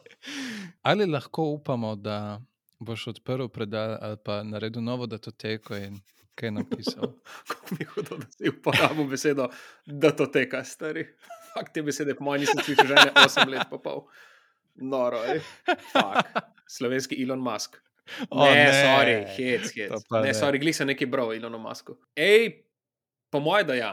Ali lahko upamo, da boš odprl predal ali pa naredil novo datoteko in kaj napisal? [LAUGHS] Kako mi je hudo, da si uporabil besedo, da to teka, stari. [LAUGHS] Fakt te besede, po mojem, nisem slišal že ne 8 let, pa pol. Noro, ej. Fak. Slovenski Elon Musk. O, ne, ne. sorry, hec, hec. Ne, ne. sorry, glih sem nekaj bral, Elonu Musku. Ej, po mojem, da ja.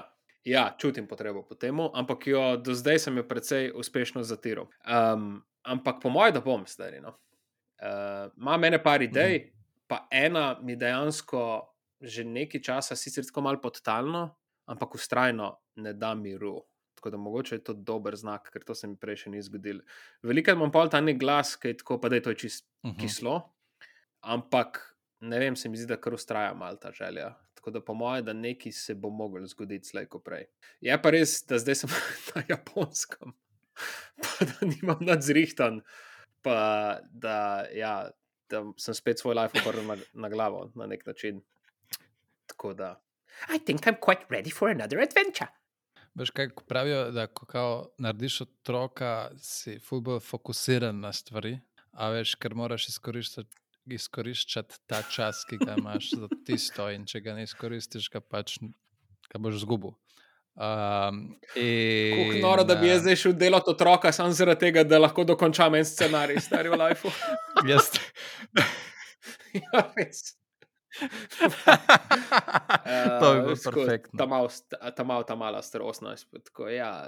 Ja, čutim potrebo po tem, ampak jo do zdaj sem jo precej uspešno zatiral. Um, ampak po mojem, da bom stari. No. Uh, Imam ene par idej, pa ena mi dejansko že nekaj časa, sicer tako malo podtalno, ampak ustrajno ne da miru. Tako da mogoče je to dober znak, ker to se mi prej še ni zgodilo. Veliko imam pol ta nek glas, ki je tako, pa da je to čist Mhm. kislo, ampak ne vem, se mi zdi, da kar ustraja malo ta želja. Tako da po mojem, da nekaj se bo moglo zgoditi slej ko prej. Je pa res, da zdaj sem [LAUGHS] na japonskem, [LAUGHS] pa da nimam nadzrihtan, pa da, ja, da sem spet svoj life obrnil na, na glavo na nek način. Tako da. I think I'm quite ready for another adventure. Veš, kaj pravijo, da ko kao narediš otroka, si fulbo fokusiran na stvari, a veš, ker moraš izkoriščati, izkoriščati ta čas, ki ga imaš za tisto, in če ga ne izkoristiš, ga pač ga boš zgubil. Um, in, noro, da bi jaz zdaj šel delati otroka samo zaradi tega, da lahko dokončam en scenarij, stari v lifeu. Jaz, [LAUGHS] ja, res. To bi bilo perfektno. Ta mal, ta, mal, ta mala starostnost. Tako, ja.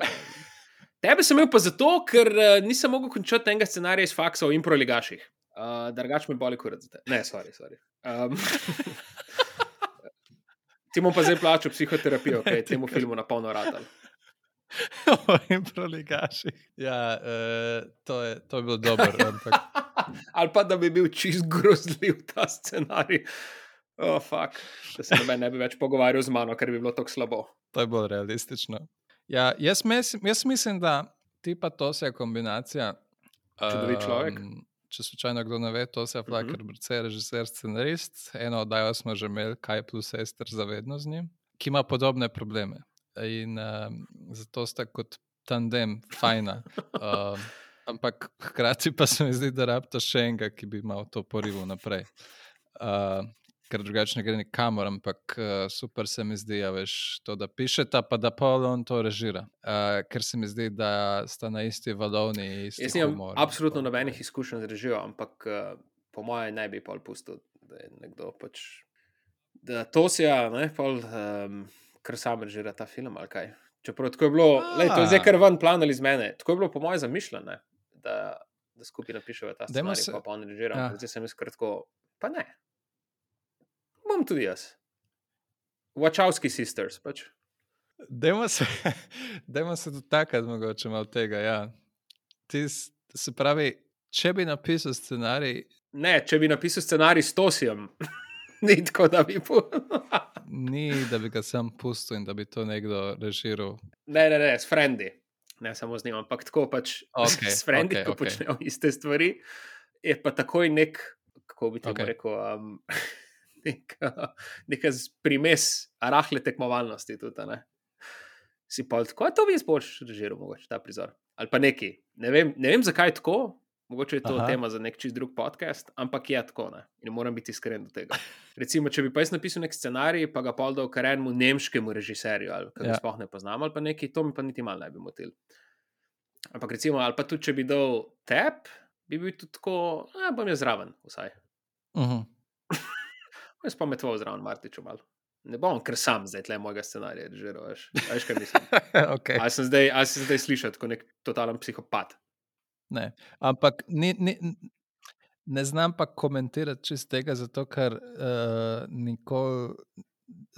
Tebe sem imel pa zato, ker uh, nisem mogel končati enega scenarija iz faksa o improligaših. Uh, Drugač me boli kurat za te. Ne, sorry, sorry. Um, [LAUGHS] ti bom pa zdaj plačal psihoterapijo, ki je [LAUGHS] temu filmu na polno radal. O improligaših. Ja, uh, to, je, to je bilo dobro. Ampak... [LAUGHS] Ali pa da bi bil čist grozljiv ta scenarij. Oh, fuck. Da se ne bi več pogovarjal z mano, ker bi bilo tako slabo. To je bolj realistično. Ja, jaz, mislim, jaz mislim, da ti pa to se je kombinacija. Čudovit človek. Um, če slučajno kdo ne ve, to se je Flaker, uh -huh. režiser, scenarist. Eno oddajo smo že imeli, kaj plus Ester zavedno z njim, ki ima podobne probleme. In um, zato sta kot tandem fajna. [LAUGHS] Um, ampak hkrati pa se mi zdi, da rabta še enega, ki bi imel to porivo naprej. Uh, ker drugače ne gre nikamor, ampak uh, super se mi zdi, ja, veš, to, da pišete, pa da pa on to režira. Uh, ker se mi zdi, da sta na isti valovni. Jaz nimam absolutno nobenih izkušenj z režijo, ampak uh, po mojem ne bi pa pustil, da je nekdo pač. Da to si ja, ne, pol, um, ker sam režira ta film ali kaj. Čeprav tako je bilo, lej, to je zdaj kar ven plan ali iz mene. Tako je bilo po mojem zamišljeno, da, da skupaj napišemo ta scenarij, se... pa pa on režira. Ja. Zdaj sem jaz kratko, pa ne bom tudi jaz. Wachowski sisters. Pač. Dajmo se, [LAUGHS] se dotakniti mogoče malo tega. Ja. Ti, se pravi, če bi napisal scenarij. Ne, če bi napisal scenarij s Tosijem, [LAUGHS] ni tako, da bi. [LAUGHS] ni, da bi ga sam pustil in da bi to nekdo režiral. Ne, ne, ne, s frendi. Ne samo z njim, ampak tako pač okay, s frendi, okay, ko okay. počnejo iste stvari. Je pa takoj nek, kako bi ti okay. rekel. Um, [LAUGHS] neka, neka primes rahle tekmovalnosti. Tudi, ne? Si pa tako, da bi jaz boš režiral, mogoče ta prizor. Ali pa neki. Ne vem, ne vem zakaj je tako, mogoče je to Aha. tema za nek čist drug podcast, ampak je tako. Ne? In moram biti iskren do tega. Recimo, če bi pa jaz napisal nek scenarij, pa ga pa dal kar enemu nemškemu režiserju, ali kaj ja. sploh ne poznam, ali pa neki, to mi pa niti malo ne bi motil. Ampak recimo, ali pa tudi, če bi dal tep, bi bil tudi tako, da bom jaz zraven, vsaj. Uh -huh. Jaz pa me tvoj zraven, Martiču, malo. Ne bom, ker sam zdaj tle mojega scenarija, že veš. Veš, kaj mislim. [LAUGHS] okay. Ali sem zdaj, zdaj slišati kot nek totalen psihopat? Ne, ampak ni, ni, ne znam pa komentirati čist tega, zato ker uh, nikoli.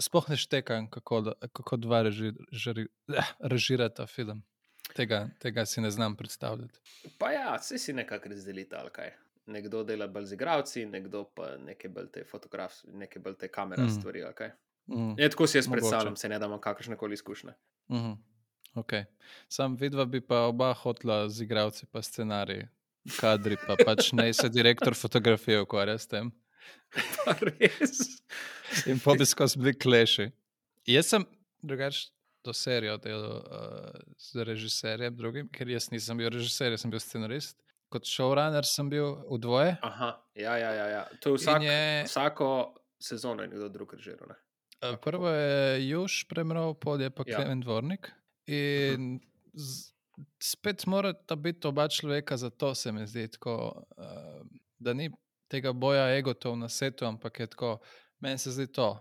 Sploh ne štekam, kako, kako dva režirata film. Tega, tega si ne znam predstavljati. Pa ja, vse si nekako razdelite, ali kaj nekdo dela bolj z igravci, nekdo pa nekaj bolj te fotografije, nekaj bolj te kamere mm. stvari. Okay? Mm. Je, tako si jaz predstavljam, se ne da imam kakršne koli izkušnje. Mm -hmm. okay. Sam vidva bi pa oba hotla z igravci, pa scenarij, kadri, pa pač ne se direktor fotografije ukvarja s tem. [LAUGHS] Res. In po bi skozi bili kleši. Jaz sem drugač. To serijo delal uh, z režiserjem, drugim, ker jaz nisem bil režiser, jaz sem bil scenarist kot showrunner sem bil v dvoje. Aha, ja, ja, ja, ja. To je, vsak, je vsako sezono, nekdo drug režiral. Ne? Prvo je Juž premrl, pol je pa ja. Klemen Dvornik. In z, spet mora biti oba človeka, zato se mi zdi tako, uh, da ni tega boja egotov na svetu, ampak je tako, meni se zdi to,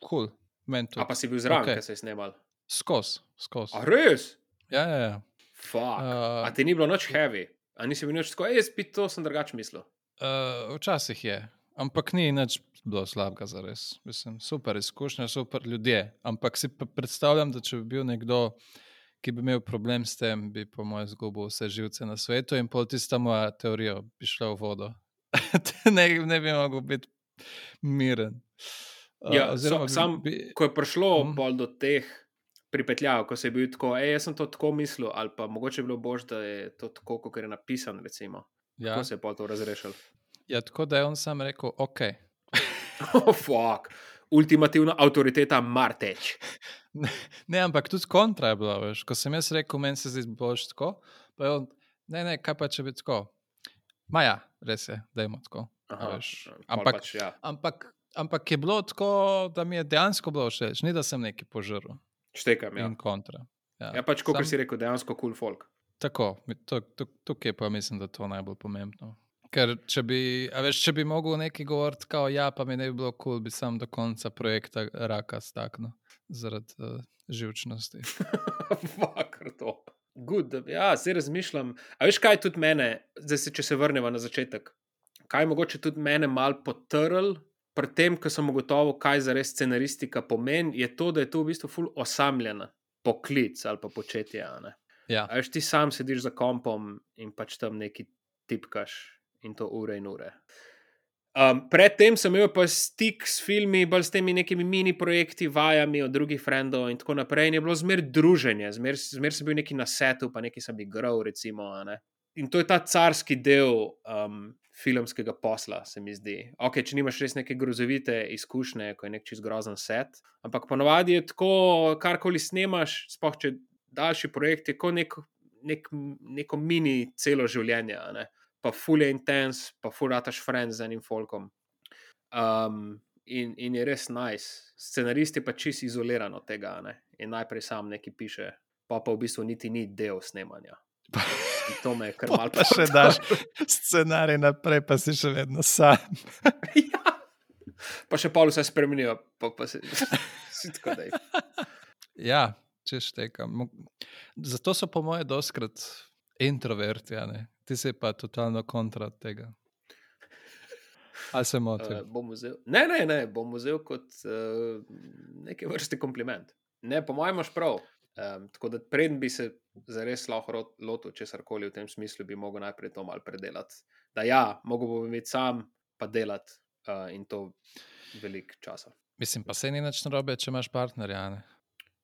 kul. Cool, A pa si bil zraven, okay. ki se je snimal? Skos, skos. A res? Ja, ja, ja. Fuck. Uh, A ti ni bilo noč heavy? A nisi bil tako, jaz bi to sem drugače mislil. Uh, včasih je, ampak ni nič bilo slabega za res. Mislim, super izkušnja, super ljudje. Ampak si predstavljam, da če bi bil nekdo, ki bi imel problem s tem, bi po mojem zgubil vse živce na svetu in pol tista moja teorija bi šla v vodo. [LAUGHS] ne, ne bi mogel biti miren. Uh, ja, oziroma, so, sam, bi... ko je prišlo hmm. do teh pripetljal, ko se je bil tako, hej, jaz sem to tako mislil, ali pa mogoče je bilo bož, da je to tako, kot je napisano. Ja. Kako se je pa to razrešil? Ja, tako da je on sam rekel, ok. [LAUGHS] oh, fuck. Ultimativna avtoriteta Marteč. Ne, ne, ampak tudi kontra je bila, veš. Ko sem jaz rekel, meni se zdi bož tako, pa je on, ne, ne, kaj pa če bi tako. Maja, res je, da je tako. Aha, ampak, pač, ja. ampak, ampak je bilo tako, da mi je dejansko bilo všeč, ni da sem neki požrl. Štekam, ja. In kontra. Ja, ja pač, kot Sam... si rekel, dejansko kul cool folk. Tako, tukaj pa mislim, da je to najbolj pomembno. Ker če bi, veš, če bi mogel nekaj govoriti, kao ja, pa mi ne bi bilo kul, cool, bi sam do konca projekta raka staknil zaradi uh, živčnosti. [LAUGHS] Vakar to. Good, ja, zdaj razmišljam. A veš, kaj tudi mene, zdaj se, če se vrnemo na začetek, kaj mogoče tudi mene mal potrl, pri tem, ko sem ugotovil, kaj za res scenaristika pomeni, je to, da je to v bistvu ful osamljena poklic ali pa početje. Ja. A veš, ti sam sediš za kompom in pač tam neki tipkaš in to ure in ure. Um, predtem sem imel pa stik s filmi, bolj s temi nekimi mini projekti, vajami od drugih frendov in tako naprej. In je bilo zmer druženje, zmer, zmer sem bil neki na setu, pa neki sem igral. Recimo, in to je ta carski del um, filmskega posla, se mi zdi. Ok, če nimaš res neke grozovite izkušnje, ko je nek čist grozen set. Ampak ponovadi je tako, karkoli snemaš, spoh če daljši projekt, je kot nek, nek, neko mini celo življenje pa fully intense, pa fulataš friends z enim folkom. Um, in, in je res nice. Scenarist je pa čist izoliran od tega. Ne? In najprej sam nekaj piše, pa pa v bistvu niti ni del snemanja. In to me je kar malo. Pa še daš scenarij naprej, pa si še vedno sam. [LAUGHS] ja. Pa še pol vse spremenijo, pa, pa si, [LAUGHS] si tako da. Ja, če štekam. Zato so po moje doskrat introverti, ne? ti si pa totalno kontra tega. Ali se motim? Uh, ne, ne, ne, bom vzel kot uh, neke vrste kompliment. Ne, po mojem, imaš prav. Um, tako da predn bi se zares lahko lotil česar koli v tem smislu, bi mogel najprej to malo predelati. Da ja, mogo bom imeti sam, pa delati uh, in to velik časa. Mislim, pa se ni nič narobe, če imaš partnerja.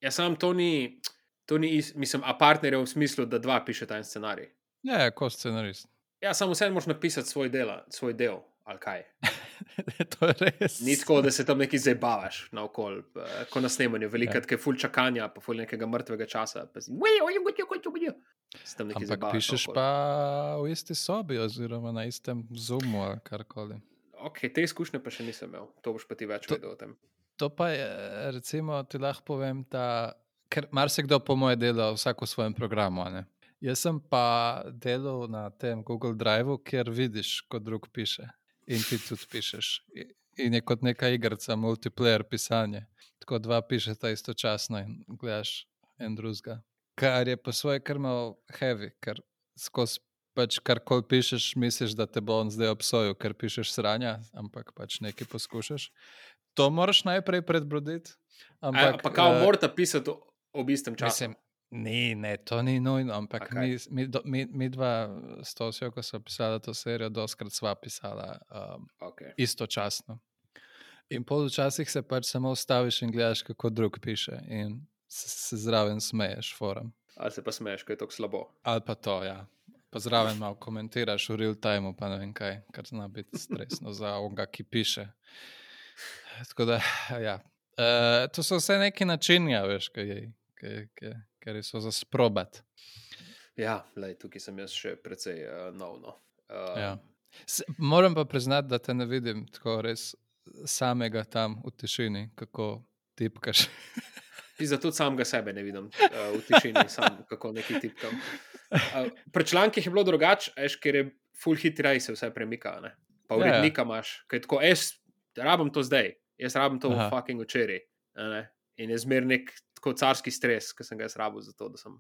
Ja, sam to ni, to ni, mislim, a partnerja v smislu, da dva pišeta en scenarij. Ja, ja kot scenarist. Ja, samo vseeno moraš napisati svoj, dela, svoj del, ali kaj. [LAUGHS] [LAUGHS] to je res. Ni tako, da se tam nekaj zabavaš na okolju, kot na snemanju, veliko ja. je ful čakanja, pa ful nekega mrtvega časa. Ampak pišeš pa v isti sobi, oziroma na istem zoomu ali karkoli. Ok, te izkušnje pa še nisem imel, to boš pa ti več vedel o tem. To pa je, recimo, ti lahko povem, da, ker marsikdo po moje dela vsak v svojem programu. Jaz sem pa delal na tem Google Driveu, kjer vidiš, kot drug piše. In ti tudi pišeš. In je kot neka igrica, multiplayer pisanje. Tako dva pišeta istočasno in gledaš en drugega. Kar je po svoje krmo heavy, ker skozi pač karkoli pišeš, misliš, da te bo on zdaj obsojil, ker pišeš sranja, ampak pač nekaj poskušaš. To moraš najprej predbroditi. Ampak, A, pa kao uh, morate pisati ob istem času. Mislim, Ni, ne, to ni nujno, ampak okay. mi, mi, do, mi, mi dva s to vse, ko smo pisali to serijo, doskrat sva pisala um, okay. istočasno. In poločasih se pač samo ustaviš in gledaš, kako drug piše, in se, se zraven smeješ, forum. Ali se pa smeješ, kaj je tako slabo. Ali pa to, ja. Pa zraven malo komentiraš v real time, pa ne vem kaj, kar zna biti stresno za onga, ki piše. Tako da, ja. Uh, to so vse neki načini, ja, veš, kaj je ker so za sprobat. Ja, lej, tukaj sem jaz še precej uh, nov. No. Uh, ja. Moram pa priznati, da te ne vidim tako res samega tam v tišini, kako tipkaš. [LAUGHS] Ti zato samega sebe ne vidim uh, v [LAUGHS] tišini, sam, kako neki tipkam. Uh, pri člankih je bilo drugače, ker je full hitri, se vse premika. Ne? Pa urednika ja, ja. imaš, kaj tako, jaz rabim to zdaj, jaz rabim to Aha. v fucking včeraj. In je zmer nek tako carski stres, ki sem ga izrabil za to, da sem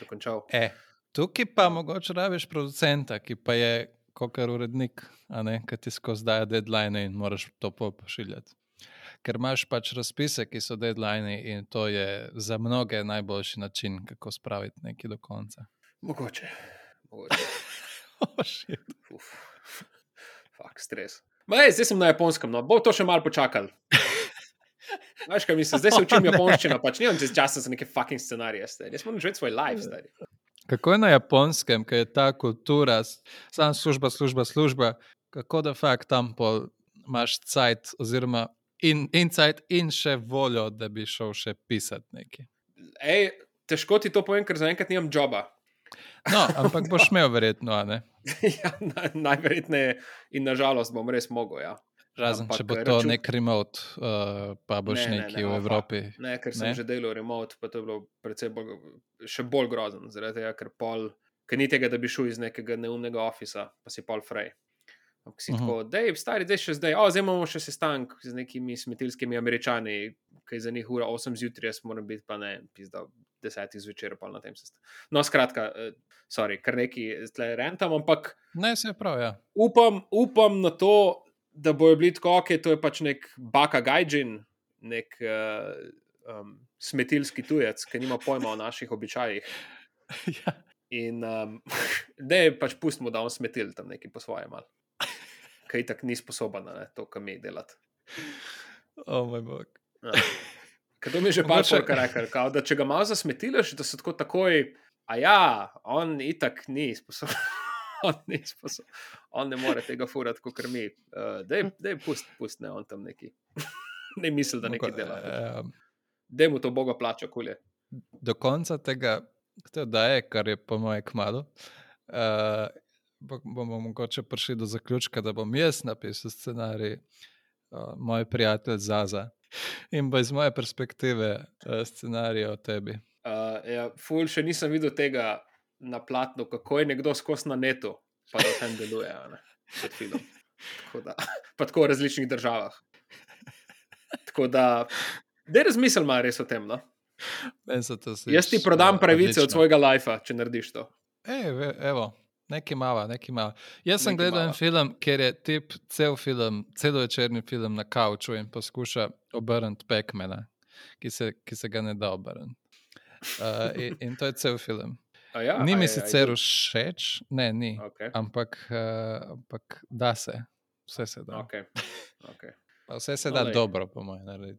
dokončal. E, tukaj pa mogoče rabiš producenta, ki pa je kot urednik, ki ti skozi daje deadline in moraš to pošiljati. Ker imaš pač razpise, ki so deadline in to je za mnoge najboljši način, kako spraviti nekaj do konca. Mogoče. Mogoče. [LAUGHS] oh, Fak, stres. Ma, ej, zdaj sem na japonskem, no, bo to še malo počakal. Veš, kaj mislim, zdaj se [LAUGHS] učim japonščino, pač nimam časa za neke fucking scenarije, jaz moram živeti svoj life. Stari. Kako je na japonskem, ker je ta kultura, samo služba, služba, služba, kako da fakt tam imaš cajt, oziroma in, in cajt, in še voljo, da bi šel še pisati nekaj. Ej, težko ti to povem, ker zaenkrat nimam joba. No, ampak boš [LAUGHS] imel verjetno, ne? ja, najverjetneje in nažalost bom res mogel, ja. Razen Ampak, če bo to račun... nek remote, uh, pa boš ne, neki ne, ne, v Evropi. Ne, ker sem ne? že delal remote, pa to je bilo bolj, še bolj grozno. Zaradi tega, ker pol ker ni tega, da bi šel iz nekega neumnega ofisa, pa si pol frej. Ampak si uh -huh. tako, da je stari, da je še zdaj. O, zdaj imamo še sestanek z nekimi smetilskimi američani, ki za njih ura 8 zjutraj, jaz moram biti pa ne, pizda, 10 zvečer pa na tem sestanku. No, skratka, uh, sorry, kar neki tle rentam, ampak. Ne, se prav, ja. Upam, upam na to, da bojo bili tako, ok, to je pač nek baka gajđin, nek uh, um, smetilski tujec, ki nima pojma o naših običajih. [LAUGHS] ja. In um, da je pač pustimo, da on smetil tam neki po svoje mal. Kaj tako ni sposoben na to, kar mi delati. O moj bog. Ja. Ker to mi je že [LAUGHS] pač rekel, kao, da če ga malo zasmetiš, da se tako takoj, a ja, on itak ni sposoben. [LAUGHS] on, ni sposoben. on ne more tega furati, kot mi. Uh, da je pust, pust, ne on tam neki. [LAUGHS] ne misli, da nekaj dela. Uh, da mu to Boga plača, kulje. Do konca tega, da je, kar je po mojem kmalu, uh, bomo mogoče prišli do zaključka, da bom jaz napisal scenarij, uh, moj prijatelj Zaza. In bo iz moje perspektive uh, scenarij o tebi. Uh, ja, ful, še nisem videl tega na platnu, kako je nekdo skozi na netu, pa da tam deluje, kot film. Tako da, pa tako v različnih državah. Tako da, da razmislim malo res o tem. No? Jaz ti prodam pravice odlično. od svojega lajfa, če narediš to. Ej, evo, nekaj malo, nekaj malo. Jaz sem gledal en film, ker je tip cel film, celovečerni film na kauču in poskuša obrniti pekmena, ki se, ki se ga ne da obrniti. Uh, in, in to je cel film. Ja, ni mi sicer všeč, ne, ni. Okay. Ampak, uh, ampak da se, vse se da. Okay. Okay. Vse se da no, dobro, po mojem.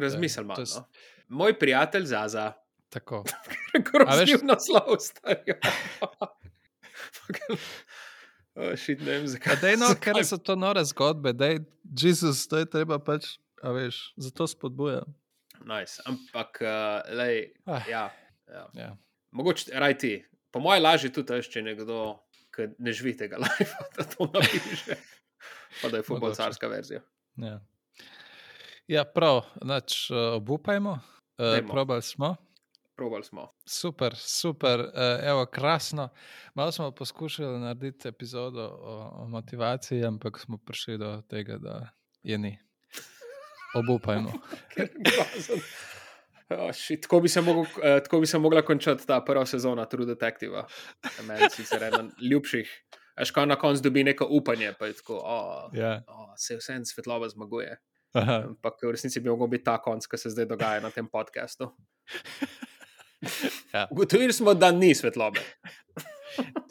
Razmislim malo. No. Moj prijatelj Zaza. Tako. [LAUGHS] Kot veš, naslov starijo. [LAUGHS] Šit, ne vem, zakaj. Dej, no, ker so to nore zgodbe, da je Jezus, to je treba pač, a veš, zato spodbuja. Nice. Ampak, uh, lej, ah. ja, ja. ja. Mogoče, raj ti. Po mojem, lažje tudi, če nekdo, ki ne živi tega [LAUGHS] live, da to napiše. Pa da je futbolcarska verzija. Ja, ja prav, nač, uh, obupajmo. Uh, probali smo. Probali smo. Super, super, uh, evo, krasno. Malo smo poskušali narediti epizodo o, o motivaciji, ampak smo prišli do tega, da je ni. [LAUGHS] Obupajmo. Oh, tako, bi mogel, uh, tako bi se mogla končati ta prva sezona True Detective. Meni si se eden ljubših. Až ko na koncu dobi neko upanje, pa je tako, oh, yeah. oh, se vse en svetloba zmaguje. Aha. Ampak v resnici bi lahko bil ta konc, ki se zdaj dogaja na tem podkastu. ja. Ugotovili smo, da ni svetlobe.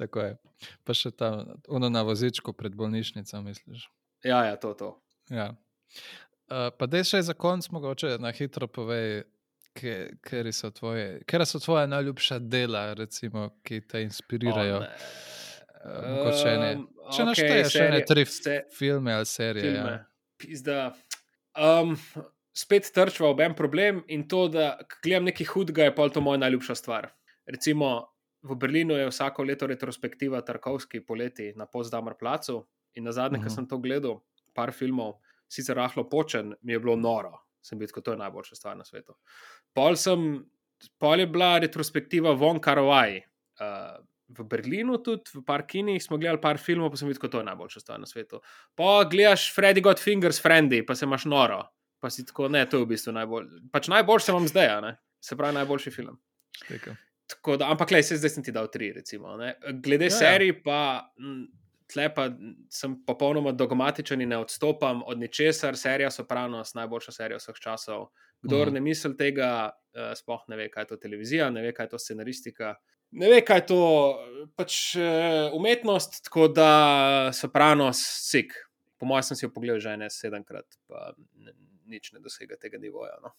Tako je. Pa še tam, ono na vozičku pred bolnišnico, misliš? Ja, ja, to. to. Ja. Uh, pa da še za konc, mogoče na hitro povej, ker so, so tvoje najljubša dela, recimo, ki te inspirirajo. Oh, Uh, če ne, če okay, našteješ še ne tri se, filme ali serije. Filme. Ja. Um, spet trčva ob en problem in to, da gledam nekaj hudega, je pa to moja najljubša stvar. Recimo v Berlinu je vsako leto retrospektiva Tarkovski poleti na Pozdamar placu in na zadnje, uh -huh. ko sem to gledal, par filmov, sicer rahlo počen, mi je bilo noro. Sem bil kot to je najboljša stvar na svetu. Pol, sem, pol je bila retrospektiva Von Karovaj. Uh, v Berlinu, tudi v Parkini, smo gledali par filmov, pa sem videl, je to najboljša stvar na svetu. Pa gledaš Freddy Got Fingers, Friendly, pa se imaš noro. Pa si tako, ne, to je v bistvu najbolj. Pač najboljši vam zdaj, ne? se pravi najboljši film. Da, ampak, le, se zdaj sem ti dal tri, recimo. Ne? Glede ja, ja. serij, pa tle pa sem popolnoma dogmatičen in ne odstopam od ničesar. Serija Sopranos, najboljša serija vseh časov. Kdor mm. ne misli tega, uh, sploh ne ve, kaj je to televizija, ne ve, kaj je to scenaristika ne ve, kaj je to pač, uh, umetnost, tako da so pravno sik. Po mojem, sem si jo pogledal že ne sedemkrat, pa nič ne dosega tega nivoja. No.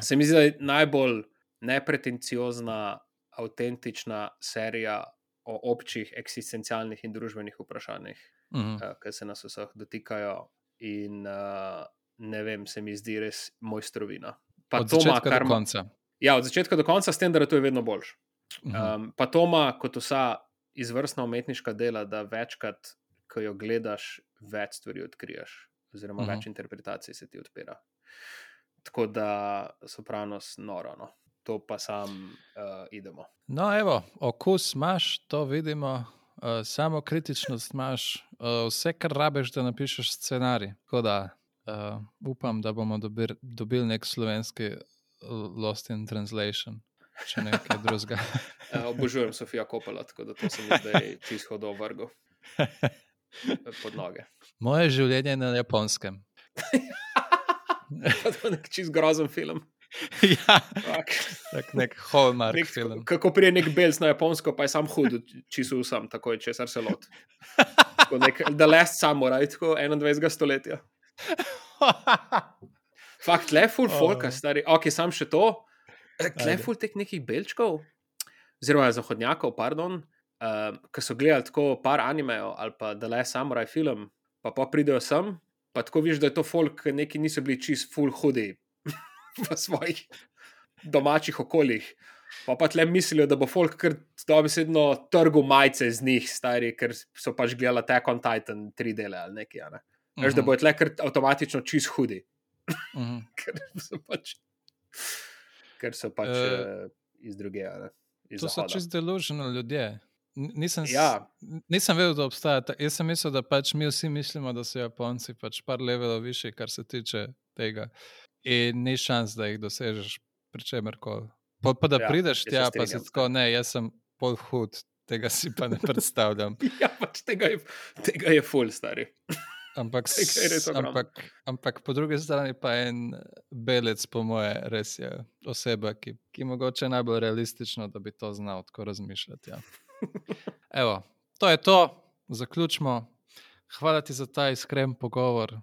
Se mi zdi, da je najbolj nepretenciozna, avtentična serija o občih, eksistencialnih in družbenih vprašanjih, uh -huh. uh, ki se nas vseh dotikajo. In uh, ne vem, se mi zdi res mojstrovina. Pa od začetka ma, kar, do konca. Ja, od začetka do konca, s tem, da je to vedno boljše. Um, pa to ima kot vsa izvrstna umetniška dela, da večkrat, ko jo gledaš, več stvari odkriješ, oziroma uh -huh. več interpretacij se ti odpira. Tako da so pravno noro. No. To pa sam uh, idemo. No, evo, okus imaš, to vidimo, uh, samo kritičnost imaš, uh, vse, kar rabiš, da napišeš scenarij. Tako da uh, upam, da bomo dobili dobil nek slovenski Lost in Translation. Če ne kaj [LAUGHS] drugega. uh, obožujem Sofijo Kopela, tako da to se mi zdaj čisto hodo vrgo pod noge. Moje življenje na japonskem. [LAUGHS] to je nek čist grozen film. [LAUGHS] ja, tak nek Hallmark Nek, film. kako prije nek belc na japonsko, pa je sam hud, čisto vsem, tako je česar se lot. Tako nek The Last Samurai, tako 21. stoletja. [LAUGHS] Fakt, le full Oh. folka, stari. Ok, sam še to. Le Ajde. full teh nekih belčkov, oziroma zahodnjakov, pardon, uh, ki so gledali tako par animejev ali pa The Last Samurai film, pa pa pridejo sem, pa tako viš, da je to folk, ki neki niso bili čist full hudi [LAUGHS] v svojih domačih okoljih. Pa pa tle mislijo, da bo folk kar dobesedno trgu majice z njih, stari, ker so pač gledali Attack on Titan, tri dele ali nekaj. Ne? Veš, da bo tle kar avtomatično čist hudi, Mhm. [LAUGHS] ker so pač, ker so pač uh, iz druge. ne, Iz To so zahoda. čist deluženi ljudje. Nisem, Ja. nisem vedel, da obstaja. ta- Jaz sem mislil, da pač mi vsi mislimo, da so Japonci pač par levelov više, kar se tiče tega. In ni šans, da jih dosežeš pri čemer koli. Pa, pa da Ja, ja, prideš tja, pa si tako, ne, jaz sem pol hud, tega si pa ne [LAUGHS] predstavljam. Ja, pač tega je, tega je full, stari. Ampak, [LAUGHS] je ampak, ampak po drugi strani pa en belec, po moje, res je oseba, ki, ki mogoče najbolj realistično, da bi to znal tako razmišljati. Ja. Evo, to je to, zaključimo. Hvala ti za ta iskren pogovor.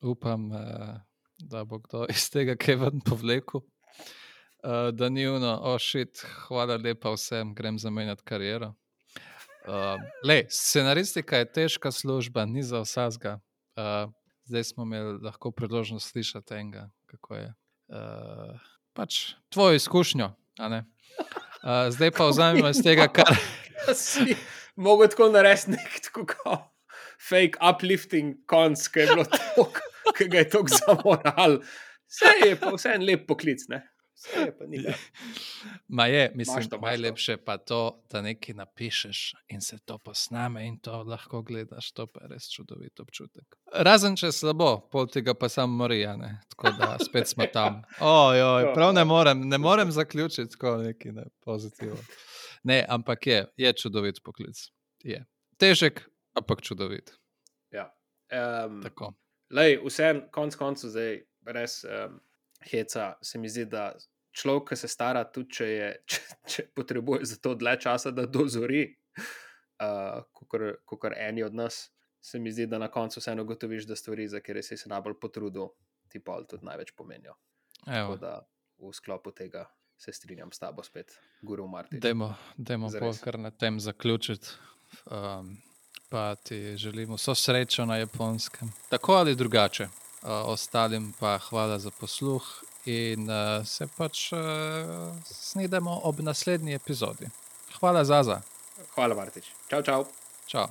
Upam, eh, da bo kdo [LAUGHS] iz tega kaj ven povlekel. Uh, da ni uno, ošit, hvala lepa vsem, grem zamenjati kariero. Uh, lej, scenaristika je težka služba, ni za vsakega. Uh, zdaj smo imeli lahko priložnost slišati enega, kako je. Uh, pač tvojo izkušnjo. a ne. Uh, zdaj pa vzamemo iz tega, [LAUGHS] kar. Da si mogel tako narediti nek tako kao [LAUGHS] fake uplifting konc, ki je bilo tok, [LAUGHS] ki ga je tako zamoral. Vse je pa vse en lep poklic, ne? Vse je pa nikaj. [LAUGHS] Ma je, mislim, imaš to. najlepše pa to, da nekaj napišeš in se to posname in to lahko gledaš. To pa je res čudovit občutek. Razen če je slabo, pol tega pa sam morija, ne. Tako da spet smo [LAUGHS] tam. Ojoj, prav ne morem, ne morem zaključiti tako neki ne, pozitivno. Ne, ampak je, je čudovit poklic. Je. Težek, ampak čudovit. Ja. Um, Tako. Lej, vse konc koncev zdaj res um, heca. Se mi zdi, da človek, ki se stara, tudi če, je, [LAUGHS] če, če potrebuje za to dlje časa, da dozori, uh, kot eni od nas, se mi zdi, da na koncu vseeno ugotoviš, da stvari, za katere si se najbolj potrudil, ti pa tudi največ pomenijo. Tako da v sklopu tega se strinjam s tabo spet, Guru Martin. dajmo, dajmo Zares. bolj kar na tem zaključiti. Um, pa ti želimo vso srečo na japonskem. Tako ali drugače. Uh, ostalim pa hvala za posluh in uh, se pač uh, snidemo ob naslednji epizodi. Hvala, Zaza. Hvala, Martič. Čau, čau. Čau.